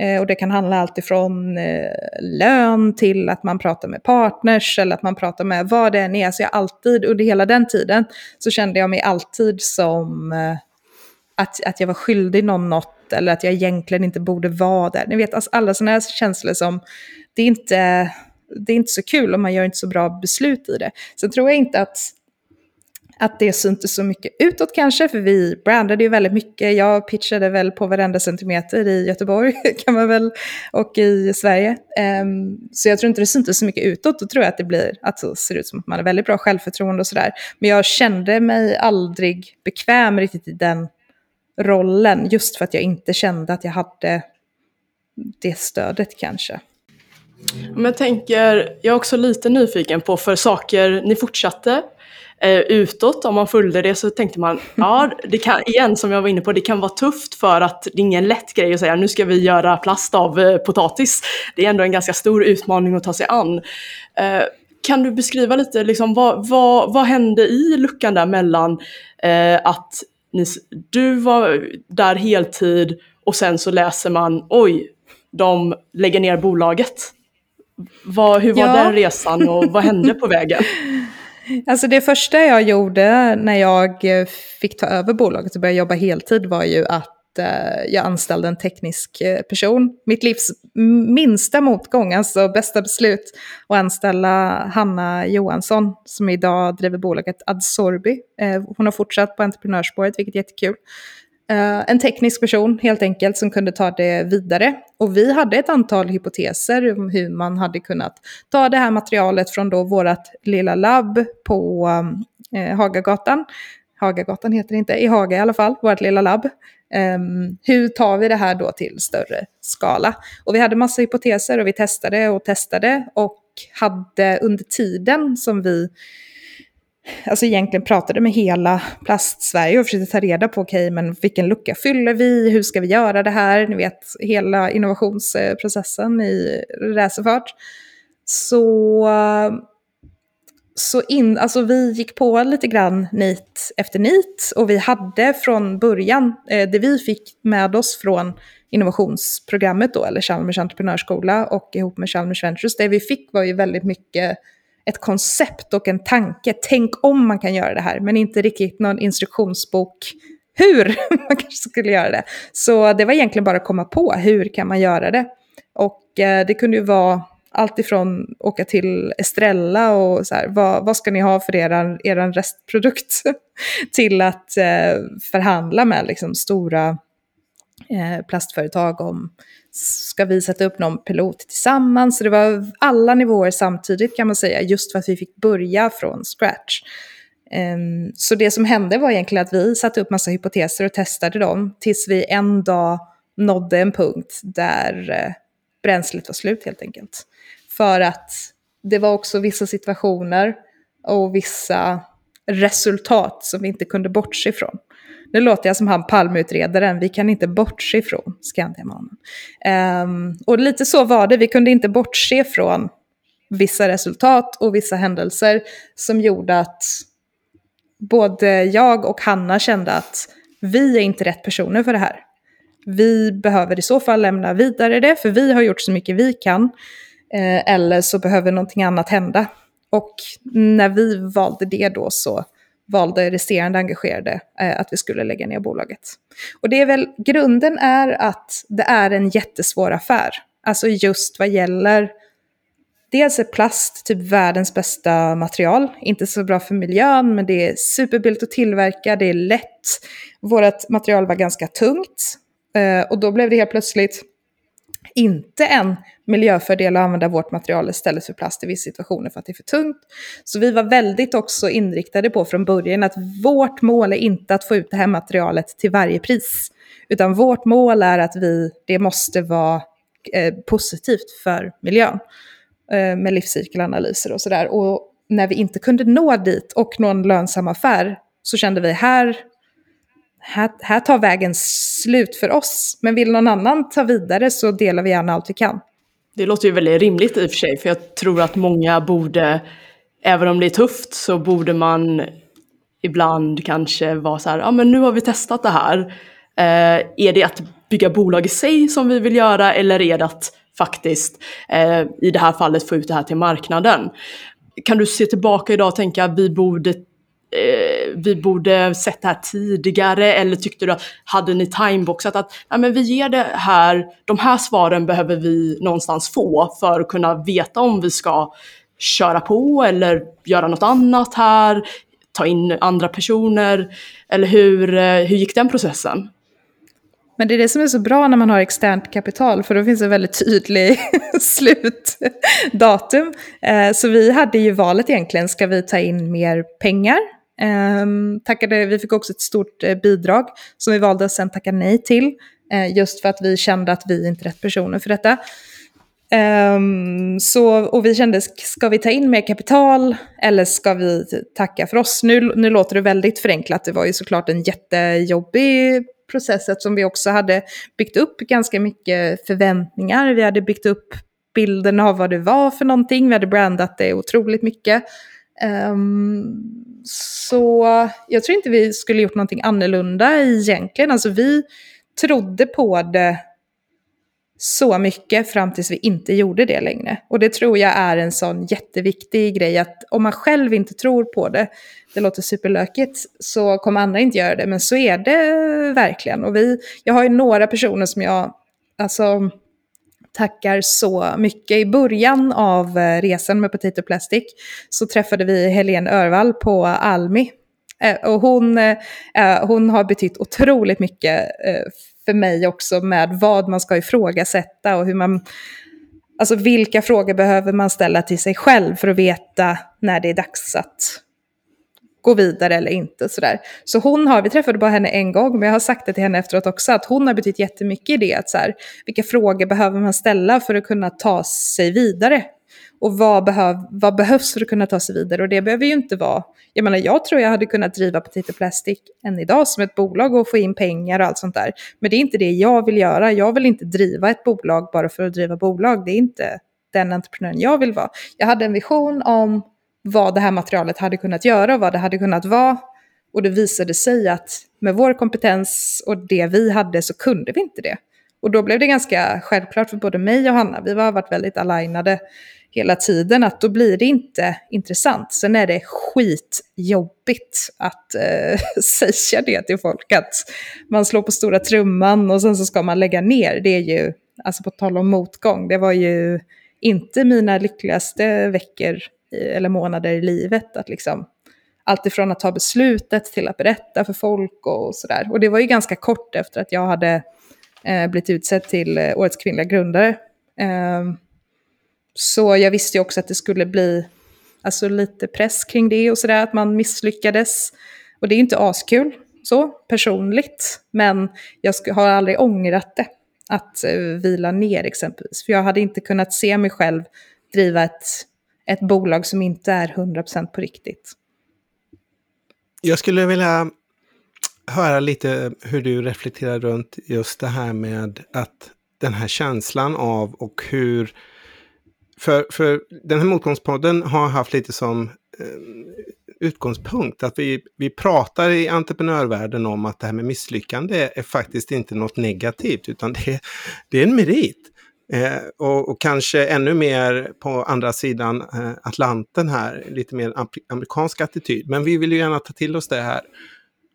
Eh, och det kan handla allt ifrån eh, lön till att man pratar med partners eller att man pratar med vad det än är. Så jag alltid, under hela den tiden, så kände jag mig alltid som eh, att, att jag var skyldig någon något eller att jag egentligen inte borde vara där. Ni vet, alltså alla sådana här känslor som, det är inte det är inte så kul och man gör inte så bra beslut i det. Sen tror jag inte att att det syntes så mycket utåt kanske, för vi brandade ju väldigt mycket. Jag pitchade väl på varenda centimeter i Göteborg kan man väl, och i Sverige. Um, så jag tror inte det syntes så mycket utåt. Då tror jag att det blir, att det ser ut som att man har väldigt bra självförtroende och sådär. Men jag kände mig aldrig bekväm riktigt i den rollen, just för att jag inte kände att jag hade det stödet kanske. Men jag tänker, jag är också lite nyfiken på för saker ni fortsatte eh, utåt, om man följde det så tänkte man, ja, det kan, igen som jag var inne på, det kan vara tufft för att det är ingen lätt grej att säga nu ska vi göra plast av eh, potatis. Det är ändå en ganska stor utmaning att ta sig an. Eh, kan du beskriva lite, liksom, vad, vad, vad hände i luckan där mellan eh, att ni, du var där heltid och sen så läser man, oj, de lägger ner bolaget. Vad, hur var ja. den resan och vad hände på vägen? Alltså det första jag gjorde när jag eh, fick ta över bolaget och började jobba heltid var ju att eh, jag anställde en teknisk eh, person. Mitt livs minsta motgång, alltså bästa beslut, att anställa Hanna Johansson som idag driver bolaget Adsorbi. Hon har fortsatt på entreprenörsspåret, vilket är jättekul. Uh, en teknisk person helt enkelt som kunde ta det vidare. Och vi hade ett antal hypoteser om hur man hade kunnat ta det här materialet från då vårt lilla labb på uh, Hagagatan Hagagatan heter det inte, i Haga i alla fall, vårt lilla labb. Um, hur tar vi det här då till större skala? Och vi hade massa hypoteser och vi testade och testade och hade under tiden som vi alltså egentligen pratade med hela Plast-Sverige och försökte ta reda på, okej, okay, men vilken lucka fyller vi? Hur ska vi göra det här? Ni vet, hela innovationsprocessen i racerfart. Så, så in, alltså vi gick på lite grann nit efter nit och vi hade från början, eh, det vi fick med oss från innovationsprogrammet då, eller Chalmers entreprenörsskola och ihop med Chalmers Ventures, det vi fick var ju väldigt mycket ett koncept och en tanke. Tänk om man kan göra det här, men inte riktigt någon instruktionsbok hur man kanske skulle göra det. Så det var egentligen bara att komma på hur kan man göra det. Och eh, det kunde ju vara allt ifrån åka till Estrella och så här, vad, vad ska ni ha för er, er restprodukt? till att eh, förhandla med liksom, stora eh, plastföretag om ska vi sätta upp någon pilot tillsammans. Så det var alla nivåer samtidigt kan man säga, just för att vi fick börja från scratch. Um, så det som hände var egentligen att vi satte upp massa hypoteser och testade dem tills vi en dag nådde en punkt där uh, bränslet var slut helt enkelt. För att det var också vissa situationer och vissa resultat som vi inte kunde bortse ifrån. Nu låter jag som han palmutredaren, vi kan inte bortse från Skandiamannen. Um, ehm, och lite så var det, vi kunde inte bortse från vissa resultat och vissa händelser som gjorde att både jag och Hanna kände att vi är inte rätt personer för det här. Vi behöver i så fall lämna vidare det, för vi har gjort så mycket vi kan. Eh, eller så behöver någonting annat hända. Och när vi valde det då så valde resterande engagerade eh, att vi skulle lägga ner bolaget. Och det är väl, grunden är att det är en jättesvår affär. Alltså just vad gäller, dels är plast typ världens bästa material, inte så bra för miljön, men det är superbilligt att tillverka, det är lätt. Vårt material var ganska tungt eh, och då blev det helt plötsligt inte en miljöfördel att använda vårt material istället för plast i vissa situationer för att det är för tungt. Så vi var väldigt också inriktade på från början att vårt mål är inte att få ut det här materialet till varje pris. Utan vårt mål är att vi, det måste vara eh, positivt för miljön. Eh, med livscykelanalyser och sådär. Och när vi inte kunde nå dit och nå en lönsam affär så kände vi här här, här tar vägen slut för oss. Men vill någon annan ta vidare så delar vi gärna allt vi kan. Det låter ju väldigt rimligt i och för sig, för jag tror att många borde, även om det är tufft, så borde man ibland kanske vara så här, ja men nu har vi testat det här. Eh, är det att bygga bolag i sig som vi vill göra eller är det att faktiskt eh, i det här fallet få ut det här till marknaden? Kan du se tillbaka idag och tänka att vi borde eh, vi borde sett det här tidigare eller tyckte du att hade ni timeboxat att ja, men vi ger det här, de här svaren behöver vi någonstans få för att kunna veta om vi ska köra på eller göra något annat här, ta in andra personer eller hur, eh, hur gick den processen? Men det är det som är så bra när man har externt kapital, för då finns det väldigt tydlig slutdatum. Eh, så vi hade ju valet egentligen, ska vi ta in mer pengar Ehm, tackade, vi fick också ett stort eh, bidrag som vi valde att sen tacka nej till. Eh, just för att vi kände att vi inte är rätt personer för detta. Um, så, och vi kände, ska vi ta in mer kapital eller ska vi tacka för oss? Nu, nu låter det väldigt förenklat, det var ju såklart en jättejobbig process eftersom vi också hade byggt upp ganska mycket förväntningar. Vi hade byggt upp bilden av vad det var för någonting, vi hade brandat det otroligt mycket. Um, så jag tror inte vi skulle gjort någonting annorlunda egentligen. Alltså vi trodde på det så mycket fram tills vi inte gjorde det längre. Och det tror jag är en sån jätteviktig grej att om man själv inte tror på det, det låter superlökigt, så kommer andra inte göra det. Men så är det verkligen. Och vi, jag har ju några personer som jag, alltså tackar så mycket. I början av eh, resan med Potato Plastic så träffade vi Helene Örvall på Almi. Eh, och hon, eh, hon har betytt otroligt mycket för mig också med vad man ska ifrågasätta och hur man... Alltså vilka frågor behöver man ställa till sig själv för att veta när det är dags att gå vidare eller inte. Sådär. Så hon har, vi träffade bara henne en gång, men jag har sagt det till henne efteråt också, att hon har betytt jättemycket i det. Att så här, vilka frågor behöver man ställa för att kunna ta sig vidare? Och vad, behöv, vad behövs för att kunna ta sig vidare? Och det behöver ju inte vara, jag menar jag tror jag hade kunnat driva Petite Plastic än idag som ett bolag och få in pengar och allt sånt där. Men det är inte det jag vill göra. Jag vill inte driva ett bolag bara för att driva bolag. Det är inte den entreprenören jag vill vara. Jag hade en vision om vad det här materialet hade kunnat göra och vad det hade kunnat vara. Och det visade sig att med vår kompetens och det vi hade så kunde vi inte det. Och då blev det ganska självklart för både mig och Hanna, vi har varit väldigt alignade hela tiden, att då blir det inte intressant. Sen är det skitjobbigt att eh, säga det till folk, att man slår på stora trumman och sen så ska man lägga ner. Det är ju, alltså på tal om motgång, det var ju inte mina lyckligaste veckor eller månader i livet. Att liksom, allt ifrån att ta beslutet till att berätta för folk och sådär. Och det var ju ganska kort efter att jag hade eh, blivit utsedd till eh, Årets kvinnliga grundare. Eh, så jag visste ju också att det skulle bli alltså, lite press kring det och sådär, att man misslyckades. Och det är ju inte askul så personligt, men jag har aldrig ångrat det. Att eh, vila ner exempelvis. För jag hade inte kunnat se mig själv driva ett ett bolag som inte är 100% på riktigt. Jag skulle vilja höra lite hur du reflekterar runt just det här med att den här känslan av och hur... För, för den här motgångspodden har haft lite som eh, utgångspunkt att vi, vi pratar i entreprenörvärlden om att det här med misslyckande är faktiskt inte något negativt utan det, det är en merit. Eh, och, och, kanske ännu mer på andra sidan eh, Atlanten här, lite mer amerikansk attityd. Men vi vill ju gärna ta till oss det här.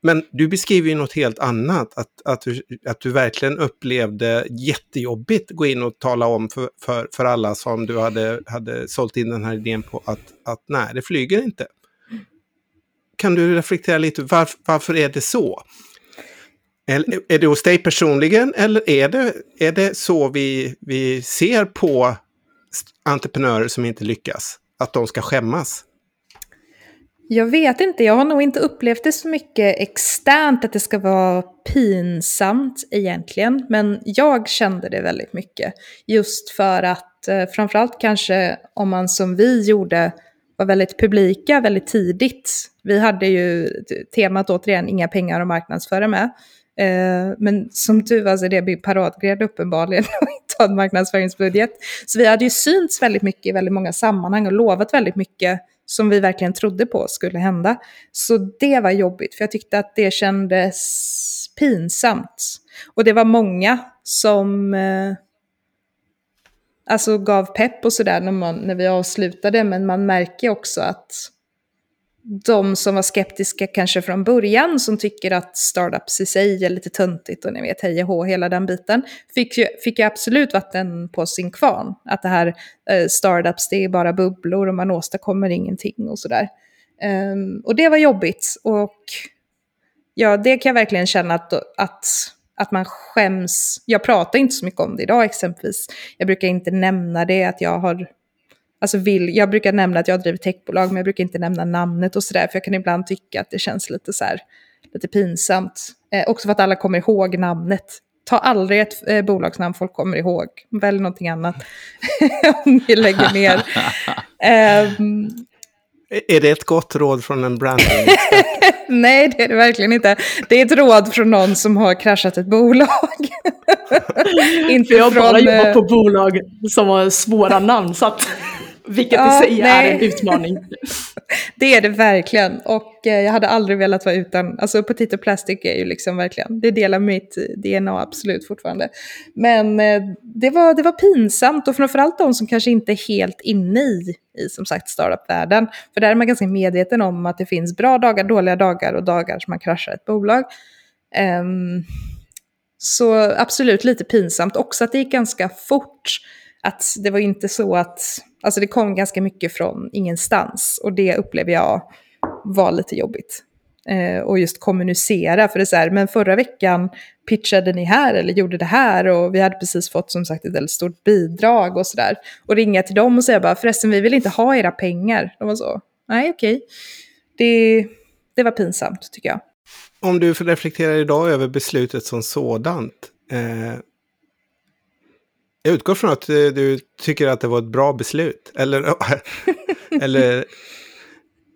Men du beskriver ju något helt annat, att, att, du, att du verkligen upplevde jättejobbigt gå in och tala om för, för, för alla som du hade, hade sålt in den här idén på att, att nej, det flyger inte. Kan du reflektera lite, varför, varför är det så? Är det hos dig personligen eller är det, är det så vi, vi ser på entreprenörer som inte lyckas? Att de ska skämmas? Jag vet inte, jag har nog inte upplevt det så mycket externt att det ska vara pinsamt egentligen. Men jag kände det väldigt mycket. Just för att eh, framförallt kanske om man som vi gjorde var väldigt publika väldigt tidigt. Vi hade ju temat återigen inga pengar att marknadsföra med. Eh, men som tur var så är det min paradgren uppenbarligen och inte ha en marknadsföringsbudget. Så vi hade ju synts väldigt mycket i väldigt många sammanhang och lovat väldigt mycket som vi verkligen trodde på skulle hända. Så det var jobbigt, för jag tyckte att det kändes pinsamt. Och det var många som eh, alltså gav pepp och sådär när, när vi avslutade, men man märker också att de som var skeptiska kanske från början, som tycker att startups i sig är lite töntigt och ni vet hej och hå, hela den biten, fick ju, fick ju absolut vatten på sin kvarn. Att det här eh, startups, det är bara bubblor och man åstadkommer ingenting och sådär. Um, och det var jobbigt och ja, det kan jag verkligen känna att, att, att man skäms. Jag pratar inte så mycket om det idag exempelvis. Jag brukar inte nämna det, att jag har Alltså vill, jag brukar nämna att jag driver techbolag, men jag brukar inte nämna namnet och sådär, för jag kan ibland tycka att det känns lite så här, lite pinsamt. Eh, också för att alla kommer ihåg namnet. Ta aldrig ett eh, bolagsnamn folk kommer ihåg. Välj någonting annat om ni lägger ner. um, är det ett gott råd från en branding Nej, det är det verkligen inte. Det är ett råd från någon som har kraschat ett bolag. inte jag har bara jobbat eh, på bolag som har svåra namn, så att vilket ja, i sig nej. är en utmaning. det är det verkligen. Och eh, jag hade aldrig velat vara utan, alltså Potato Plastic är ju liksom verkligen, det delar mitt DNA absolut fortfarande. Men eh, det, var, det var pinsamt och framförallt de som kanske inte är helt inne i, i som sagt startup-världen. För där är man ganska medveten om att det finns bra dagar, dåliga dagar och dagar som man kraschar ett bolag. Um, så absolut lite pinsamt. Också att det gick ganska fort. Att det var inte så att Alltså det kom ganska mycket från ingenstans och det upplever jag var lite jobbigt. Eh, och just kommunicera, för det är så här, men förra veckan pitchade ni här eller gjorde det här och vi hade precis fått som sagt ett väldigt stort bidrag och sådär. Och ringa till dem och säga bara förresten vi vill inte ha era pengar. De var så, nej okej. Det, det var pinsamt tycker jag. Om du reflekterar idag över beslutet som sådant. Eh, jag utgår från att eh, du tycker att det var ett bra beslut. Eller, eller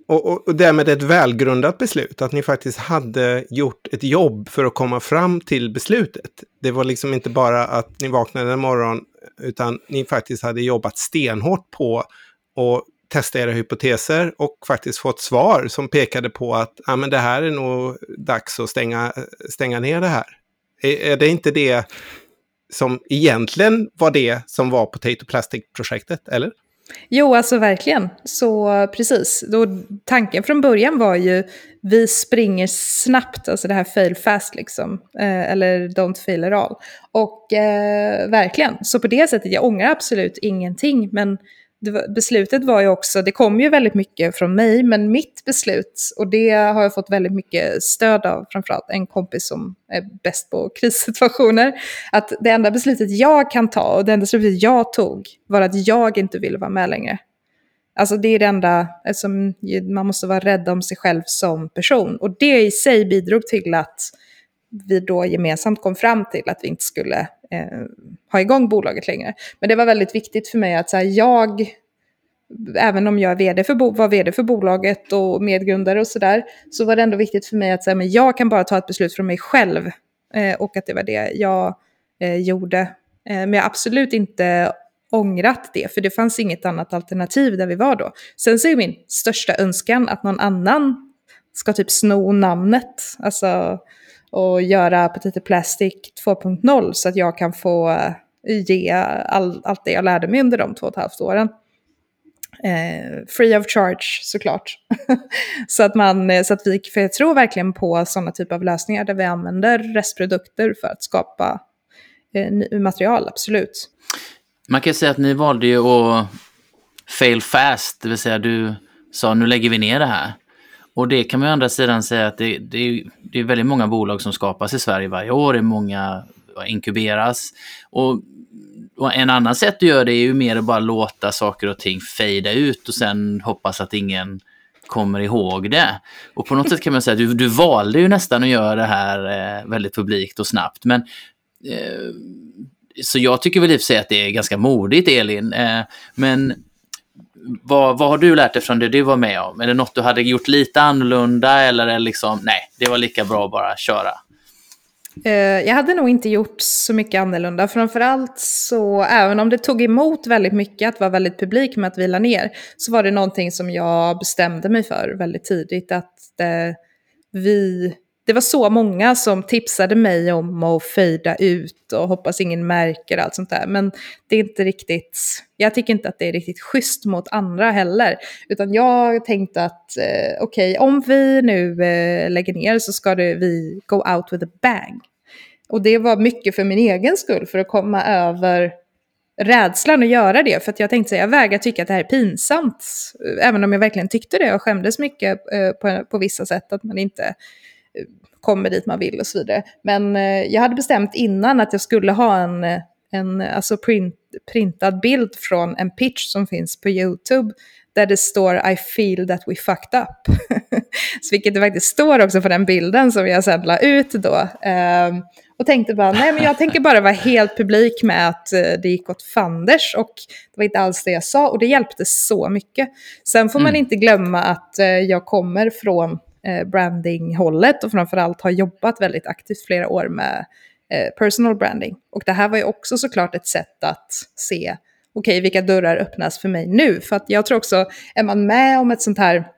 och, och, och därmed ett välgrundat beslut. Att ni faktiskt hade gjort ett jobb för att komma fram till beslutet. Det var liksom inte bara att ni vaknade en morgon, utan ni faktiskt hade jobbat stenhårt på att testa era hypoteser och faktiskt fått svar som pekade på att ah, men det här är nog dags att stänga, stänga ner det här. Är, är det inte det som egentligen var det som var Potato Plastic-projektet, eller? Jo, alltså verkligen. Så precis. Då, tanken från början var ju vi springer snabbt, alltså det här fail fast liksom. Eh, eller don't fail at all. Och eh, verkligen, så på det sättet, jag ångrar absolut ingenting. Men var, beslutet var ju också, det kom ju väldigt mycket från mig, men mitt beslut, och det har jag fått väldigt mycket stöd av, framförallt en kompis som är bäst på krissituationer, att det enda beslutet jag kan ta och det enda beslutet jag tog var att jag inte ville vara med längre. Alltså det är det enda, eftersom man måste vara rädd om sig själv som person. Och det i sig bidrog till att vi då gemensamt kom fram till att vi inte skulle eh, ha igång bolaget längre. Men det var väldigt viktigt för mig att så här, jag, även om jag är vd för, var vd för bolaget och medgrundare och sådär, så var det ändå viktigt för mig att säga, men jag kan bara ta ett beslut från mig själv. Eh, och att det var det jag eh, gjorde. Eh, men jag har absolut inte ångrat det, för det fanns inget annat alternativ där vi var då. Sen så är min största önskan att någon annan ska typ sno namnet. Alltså och göra Petite Plastic 2.0 så att jag kan få eh, ge all, allt det jag lärde mig under de två och ett halvt åren. Eh, free of charge såklart. så, att man, eh, så att vi, för jag tror verkligen på sådana typer av lösningar där vi använder restprodukter för att skapa eh, material, absolut. Man kan säga att ni valde ju att fail fast, det vill säga du sa nu lägger vi ner det här. Och det kan man å andra sidan säga att det, det, är, det är väldigt många bolag som skapas i Sverige varje år. Det är många inkuberas. Och, och en annan sätt att göra det är ju mer att bara låta saker och ting fejda ut och sen hoppas att ingen kommer ihåg det. Och på något sätt kan man säga att du, du valde ju nästan att göra det här eh, väldigt publikt och snabbt. Men, eh, så jag tycker väl i och för sig att det är ganska modigt, Elin. Eh, men vad, vad har du lärt dig från det du var med om? Är det något du hade gjort lite annorlunda eller är det liksom, nej, det var lika bra att bara köra? Eh, jag hade nog inte gjort så mycket annorlunda. Framförallt så, även om det tog emot väldigt mycket att vara väldigt publik med att vila ner, så var det någonting som jag bestämde mig för väldigt tidigt. Att eh, vi det var så många som tipsade mig om att fejda ut och hoppas ingen märker allt sånt där. Men det är inte riktigt, jag tycker inte att det är riktigt schysst mot andra heller. Utan jag tänkte att eh, okej, okay, om vi nu eh, lägger ner så ska det, vi go out with a bang. Och det var mycket för min egen skull, för att komma över rädslan att göra det. För att jag tänkte säga, jag vägrar tycka att det här är pinsamt. Även om jag verkligen tyckte det och skämdes mycket eh, på, på vissa sätt. Att man inte kommer dit man vill och så vidare. Men eh, jag hade bestämt innan att jag skulle ha en, eh, en alltså print, printad bild från en pitch som finns på YouTube där det står I feel that we fucked up. så vilket det faktiskt står också på den bilden som jag sedan la ut då. Um, och tänkte bara, nej men jag tänker bara vara helt publik med att det gick åt fanders och det var inte alls det jag sa och det hjälpte så mycket. Sen får mm. man inte glömma att jag kommer från eh, Eh, brandinghållet och framförallt har jobbat väldigt aktivt flera år med eh, personal branding. Och det här var ju också såklart ett sätt att se, okej, okay, vilka dörrar öppnas för mig nu? För att jag tror också, är man med om ett sånt här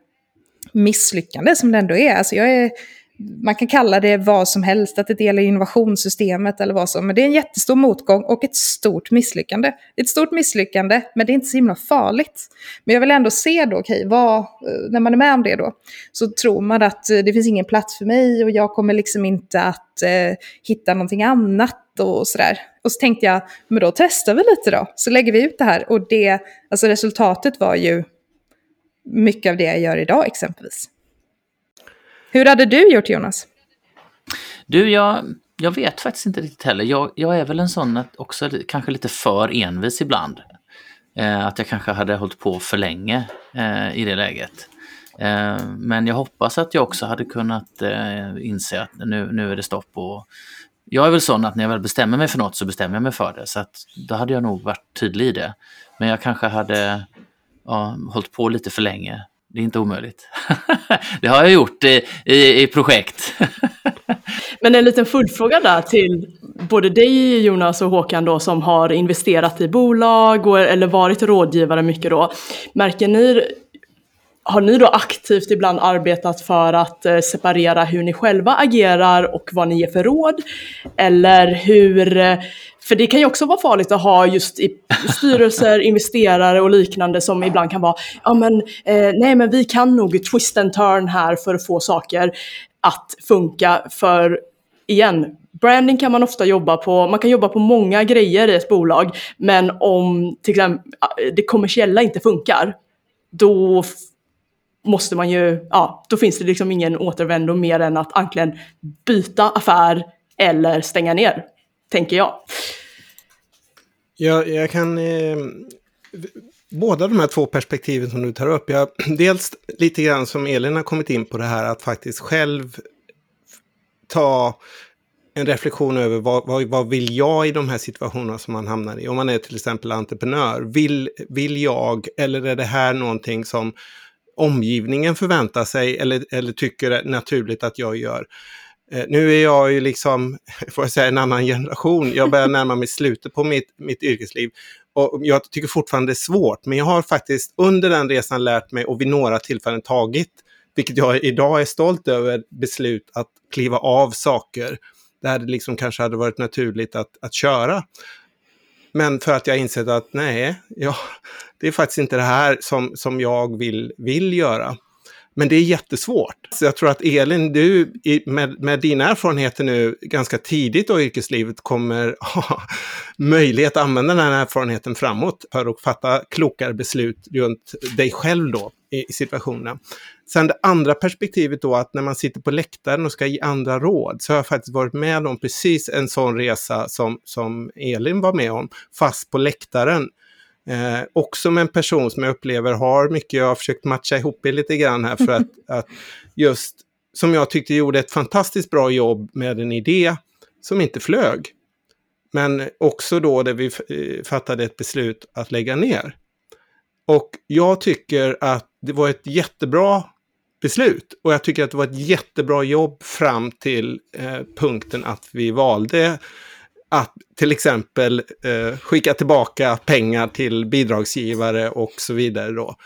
misslyckande som det ändå är, alltså jag är man kan kalla det vad som helst, att det delar innovationssystemet eller vad som, men det är en jättestor motgång och ett stort misslyckande. Ett stort misslyckande, men det är inte så himla farligt. Men jag vill ändå se då, okej, okay, eh, när man är med om det då, så tror man att eh, det finns ingen plats för mig och jag kommer liksom inte att eh, hitta någonting annat och sådär. Och så tänkte jag, men då testar vi lite då, så lägger vi ut det här. Och det, alltså resultatet var ju mycket av det jag gör idag exempelvis. Hur hade du gjort Jonas? Du, jag, jag vet faktiskt inte riktigt heller. Jag, jag är väl en sån att också kanske lite för envis ibland. Eh, att jag kanske hade hållit på för länge eh, i det läget. Eh, men jag hoppas att jag också hade kunnat eh, inse att nu, nu är det stopp. Och jag är väl sån att när jag väl bestämmer mig för något så bestämmer jag mig för det. Så att då hade jag nog varit tydlig i det. Men jag kanske hade ja, hållit på lite för länge. Det är inte omöjligt. det har jag gjort i, i, i projekt. Men en liten följdfråga där till både dig Jonas och Håkan då som har investerat i bolag och, eller varit rådgivare mycket då. Märker ni har ni då aktivt ibland arbetat för att eh, separera hur ni själva agerar och vad ni ger för råd? Eller hur, eh, för det kan ju också vara farligt att ha just i styrelser, investerare och liknande som ibland kan vara, ja men eh, nej men vi kan nog twist and turn här för att få saker att funka för igen, branding kan man ofta jobba på, man kan jobba på många grejer i ett bolag, men om till exempel eh, det kommersiella inte funkar, då måste man ju, ja, då finns det liksom ingen återvändo mer än att antingen byta affär eller stänga ner, tänker jag. Ja, jag kan... Eh, båda de här två perspektiven som du tar upp. Jag, dels lite grann som Elin har kommit in på det här att faktiskt själv ta en reflektion över vad, vad, vad, vill jag i de här situationerna som man hamnar i. Om man är till exempel entreprenör. Vill, vill jag eller är det här någonting som omgivningen förväntar sig eller, eller tycker är naturligt att jag gör. Eh, nu är jag ju liksom, får jag säga, en annan generation. Jag börjar närma mig slutet på mitt, mitt yrkesliv. Och jag tycker fortfarande det är svårt, men jag har faktiskt under den resan lärt mig och vid några tillfällen tagit, vilket jag idag är stolt över, beslut att kliva av saker där det liksom kanske hade varit naturligt att, att köra. Men för att jag insett att nej, ja, det är faktiskt inte det här som, som jag vill, vill göra. Men det är jättesvårt. Så jag tror att Elin, du med, med dina erfarenheter nu ganska tidigt i yrkeslivet kommer ha möjlighet att använda den här erfarenheten framåt för att fatta klokare beslut runt dig själv då i situationen. Sen det andra perspektivet då att när man sitter på läktaren och ska ge andra råd så har jag faktiskt varit med om precis en sån resa som, som Elin var med om, fast på läktaren. Eh, också med en person som jag upplever har mycket, jag har försökt matcha ihop det lite grann här för att, att just som jag tyckte gjorde ett fantastiskt bra jobb med en idé som inte flög. Men också då där vi eh, fattade ett beslut att lägga ner. Och jag tycker att det var ett jättebra beslut. Och jag tycker att det var ett jättebra jobb fram till eh, punkten att vi valde att till exempel eh, skicka tillbaka pengar till bidragsgivare och så vidare. Då.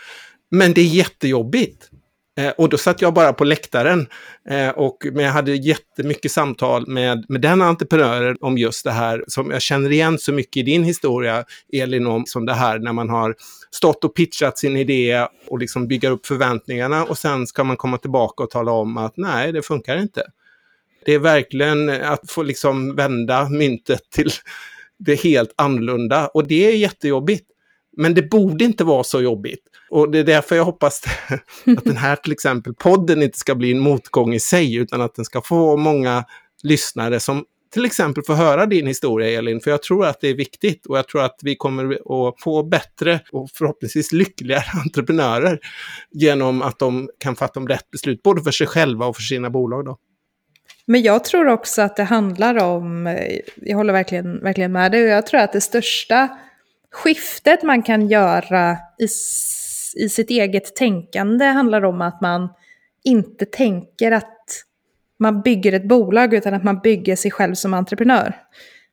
Men det är jättejobbigt. Eh, och då satt jag bara på läktaren. Eh, och, men jag hade jättemycket samtal med, med den entreprenören om just det här som jag känner igen så mycket i din historia, Elin, om som det här när man har stått och pitchat sin idé och liksom bygger upp förväntningarna och sen ska man komma tillbaka och tala om att nej, det funkar inte. Det är verkligen att få liksom vända myntet till det helt annorlunda och det är jättejobbigt. Men det borde inte vara så jobbigt. Och det är därför jag hoppas att den här till exempel podden inte ska bli en motgång i sig, utan att den ska få många lyssnare som till exempel får höra din historia Elin, för jag tror att det är viktigt och jag tror att vi kommer att få bättre och förhoppningsvis lyckligare entreprenörer genom att de kan fatta de rätt beslut, både för sig själva och för sina bolag. Då. Men jag tror också att det handlar om, eh, jag håller verkligen, verkligen med dig, och jag tror att det största skiftet man kan göra i, i sitt eget tänkande handlar om att man inte tänker att man bygger ett bolag utan att man bygger sig själv som entreprenör.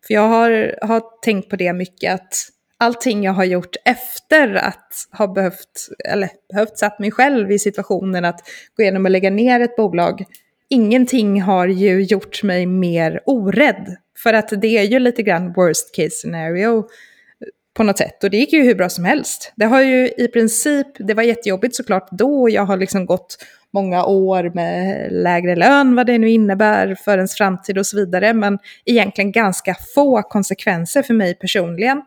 För jag har, har tänkt på det mycket att allting jag har gjort efter att ha behövt, eller behövt satt mig själv i situationen att gå igenom och lägga ner ett bolag, ingenting har ju gjort mig mer orädd. För att det är ju lite grann worst case scenario eh, på något sätt. Och det gick ju hur bra som helst. Det har ju i princip, det var jättejobbigt såklart då, jag har liksom gått många år med lägre lön, vad det nu innebär för ens framtid och så vidare, men egentligen ganska få konsekvenser för mig personligen.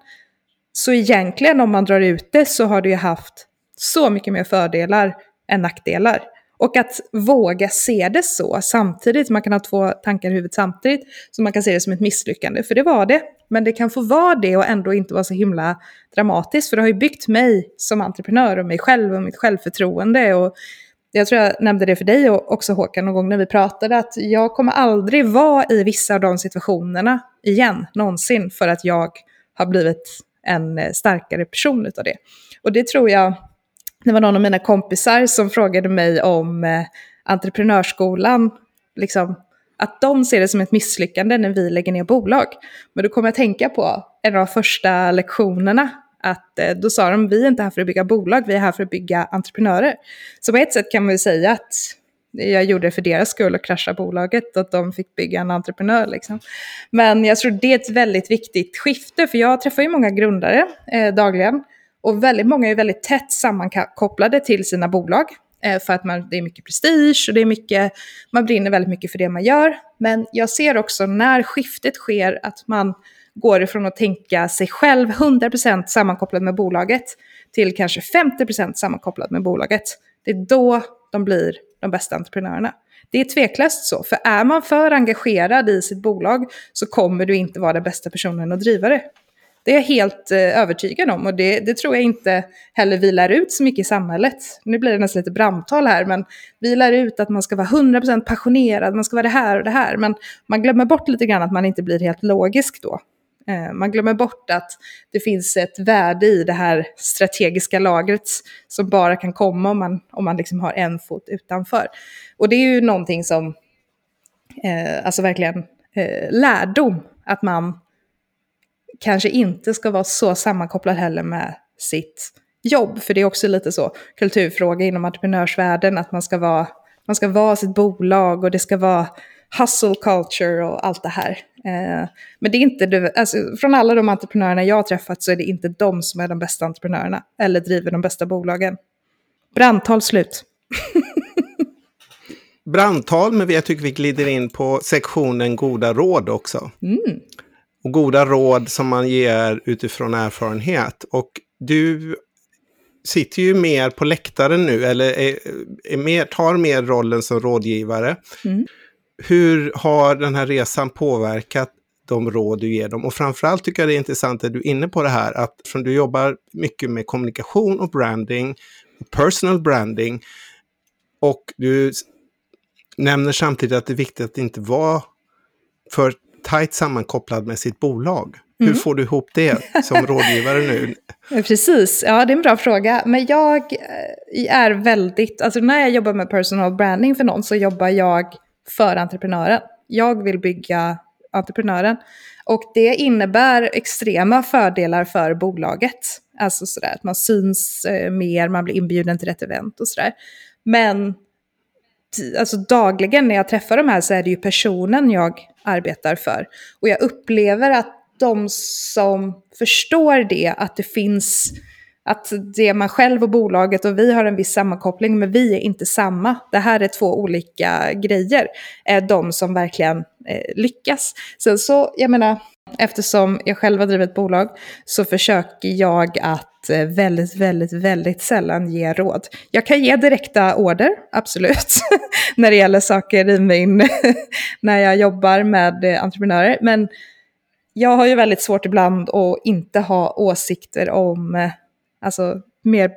Så egentligen om man drar ut det så har det ju haft så mycket mer fördelar än nackdelar. Och att våga se det så samtidigt, man kan ha två tankar i huvudet samtidigt, så man kan se det som ett misslyckande, för det var det. Men det kan få vara det och ändå inte vara så himla dramatiskt, för det har ju byggt mig som entreprenör och mig själv och mitt självförtroende och jag tror jag nämnde det för dig också Håkan någon gång när vi pratade, att jag kommer aldrig vara i vissa av de situationerna igen, någonsin, för att jag har blivit en eh, starkare person utav det. Och det tror jag, det var någon av mina kompisar som frågade mig om eh, entreprenörsskolan, liksom, att de ser det som ett misslyckande när vi lägger ner bolag. Men då kom jag att tänka på en av de första lektionerna att eh, då sa de, vi är inte här för att bygga bolag, vi är här för att bygga entreprenörer. Så på ett sätt kan man ju säga att jag gjorde det för deras skull och krascha bolaget, att de fick bygga en entreprenör. Liksom. Men jag tror det är ett väldigt viktigt skifte, för jag träffar ju många grundare eh, dagligen. Och väldigt många är väldigt tätt sammankopplade till sina bolag. Eh, för att man, det är mycket prestige och det är mycket, man brinner väldigt mycket för det man gör. Men jag ser också när skiftet sker att man går ifrån att tänka sig själv 100% sammankopplad med bolaget till kanske 50% sammankopplad med bolaget. Det är då de blir de bästa entreprenörerna. Det är tveklöst så, för är man för engagerad i sitt bolag så kommer du inte vara den bästa personen att driva det. Det är jag helt eh, övertygad om och det, det, tror jag inte heller vi lär ut så mycket i samhället. Nu blir det nästan lite brandtal här, men vi lär ut att man ska vara 100% passionerad, man ska vara det här och det här, men man glömmer bort lite grann att man inte blir helt logisk då. Eh, man glömmer bort att det finns ett värde i det här strategiska lagret som bara kan komma om man, om man liksom har en fot utanför. Och det är ju någonting som, eh, alltså verkligen eh, lärdom, att man kanske inte ska vara så sammankopplad heller med sitt jobb. För det är också lite så kulturfråga inom entreprenörsvärlden, att man ska vara, man ska vara sitt bolag och det ska vara hustle culture och allt det här. Eh, men det är inte, alltså, från alla de entreprenörerna jag har träffat så är det inte de som är de bästa entreprenörerna eller driver de bästa bolagen. Brandtal slut. Brandtal, men jag tycker vi glider in på sektionen goda råd också. Mm. Och goda råd som man ger utifrån erfarenhet. Och du sitter ju mer på läktaren nu, eller är, är mer, tar mer rollen som rådgivare. Mm hur har den här resan påverkat de råd du ger dem? Och framförallt tycker jag det är intressant att du är inne på det här att från du jobbar mycket med kommunikation och branding, personal branding, och du nämner samtidigt att det är viktigt att inte vara för tajt sammankopplad med sitt bolag. Mm. Hur får du ihop det som rådgivare nu? Precis, ja det är en bra fråga. Men jag eh, är väldigt, alltså när jag jobbar med personal branding för någon så jobbar jag för entreprenören. Jag vill bygga entreprenören. Och det innebär extrema fördelar för bolaget. Alltså sådär att man syns eh, mer, man blir inbjuden till rätt event och sådär. Men alltså dagligen när jag träffar de här så är det ju personen jag arbetar för. Och jag upplever att de som förstår det, att det finns att det är man själv och bolaget och vi har en viss sammankoppling men vi är inte samma. Det här är två olika grejer. Är de som verkligen eh, lyckas. Sen så, jag menar, eftersom jag själv har drivit bolag så försöker jag att Eh, väldigt, väldigt, väldigt sällan ge råd. Jag kan ge direkta order, absolut, när det gäller saker i min, när jag jobbar med eh, entreprenörer. Men jag har ju väldigt svårt ibland att inte ha åsikter om eh, alltså mer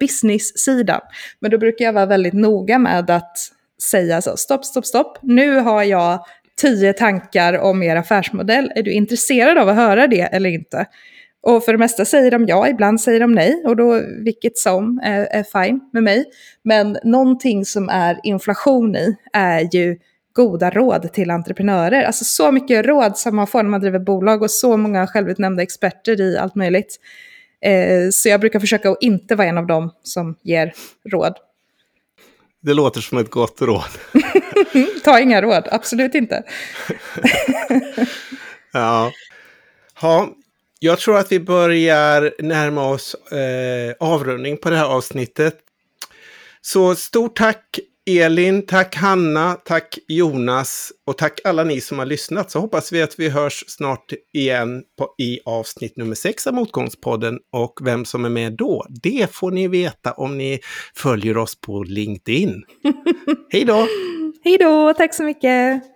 business-sidan. Men då brukar jag vara väldigt noga med att säga så, stopp, stopp, stopp, nu har jag tio tankar om er affärsmodell, är du intresserad av att höra det eller inte? Och för det mesta säger de ja, ibland säger de nej och då vilket som är, är fine med mig. Men någonting som är inflation i är ju goda råd till entreprenörer. Alltså så mycket råd som man får när man driver bolag och så många självutnämnda experter i allt möjligt. Eh, så jag brukar försöka att inte vara en av dem som ger råd. Det låter som ett gott råd. Ta inga råd, absolut inte. ja. ja, jag tror att vi börjar närma oss eh, avrundning på det här avsnittet. Så stort tack Elin, tack Hanna, tack Jonas och tack alla ni som har lyssnat. Så hoppas vi att vi hörs snart igen på, i avsnitt nummer sex av Motgångspodden. Och vem som är med då, det får ni veta om ni följer oss på LinkedIn. Hej då! Hej då, tack så mycket!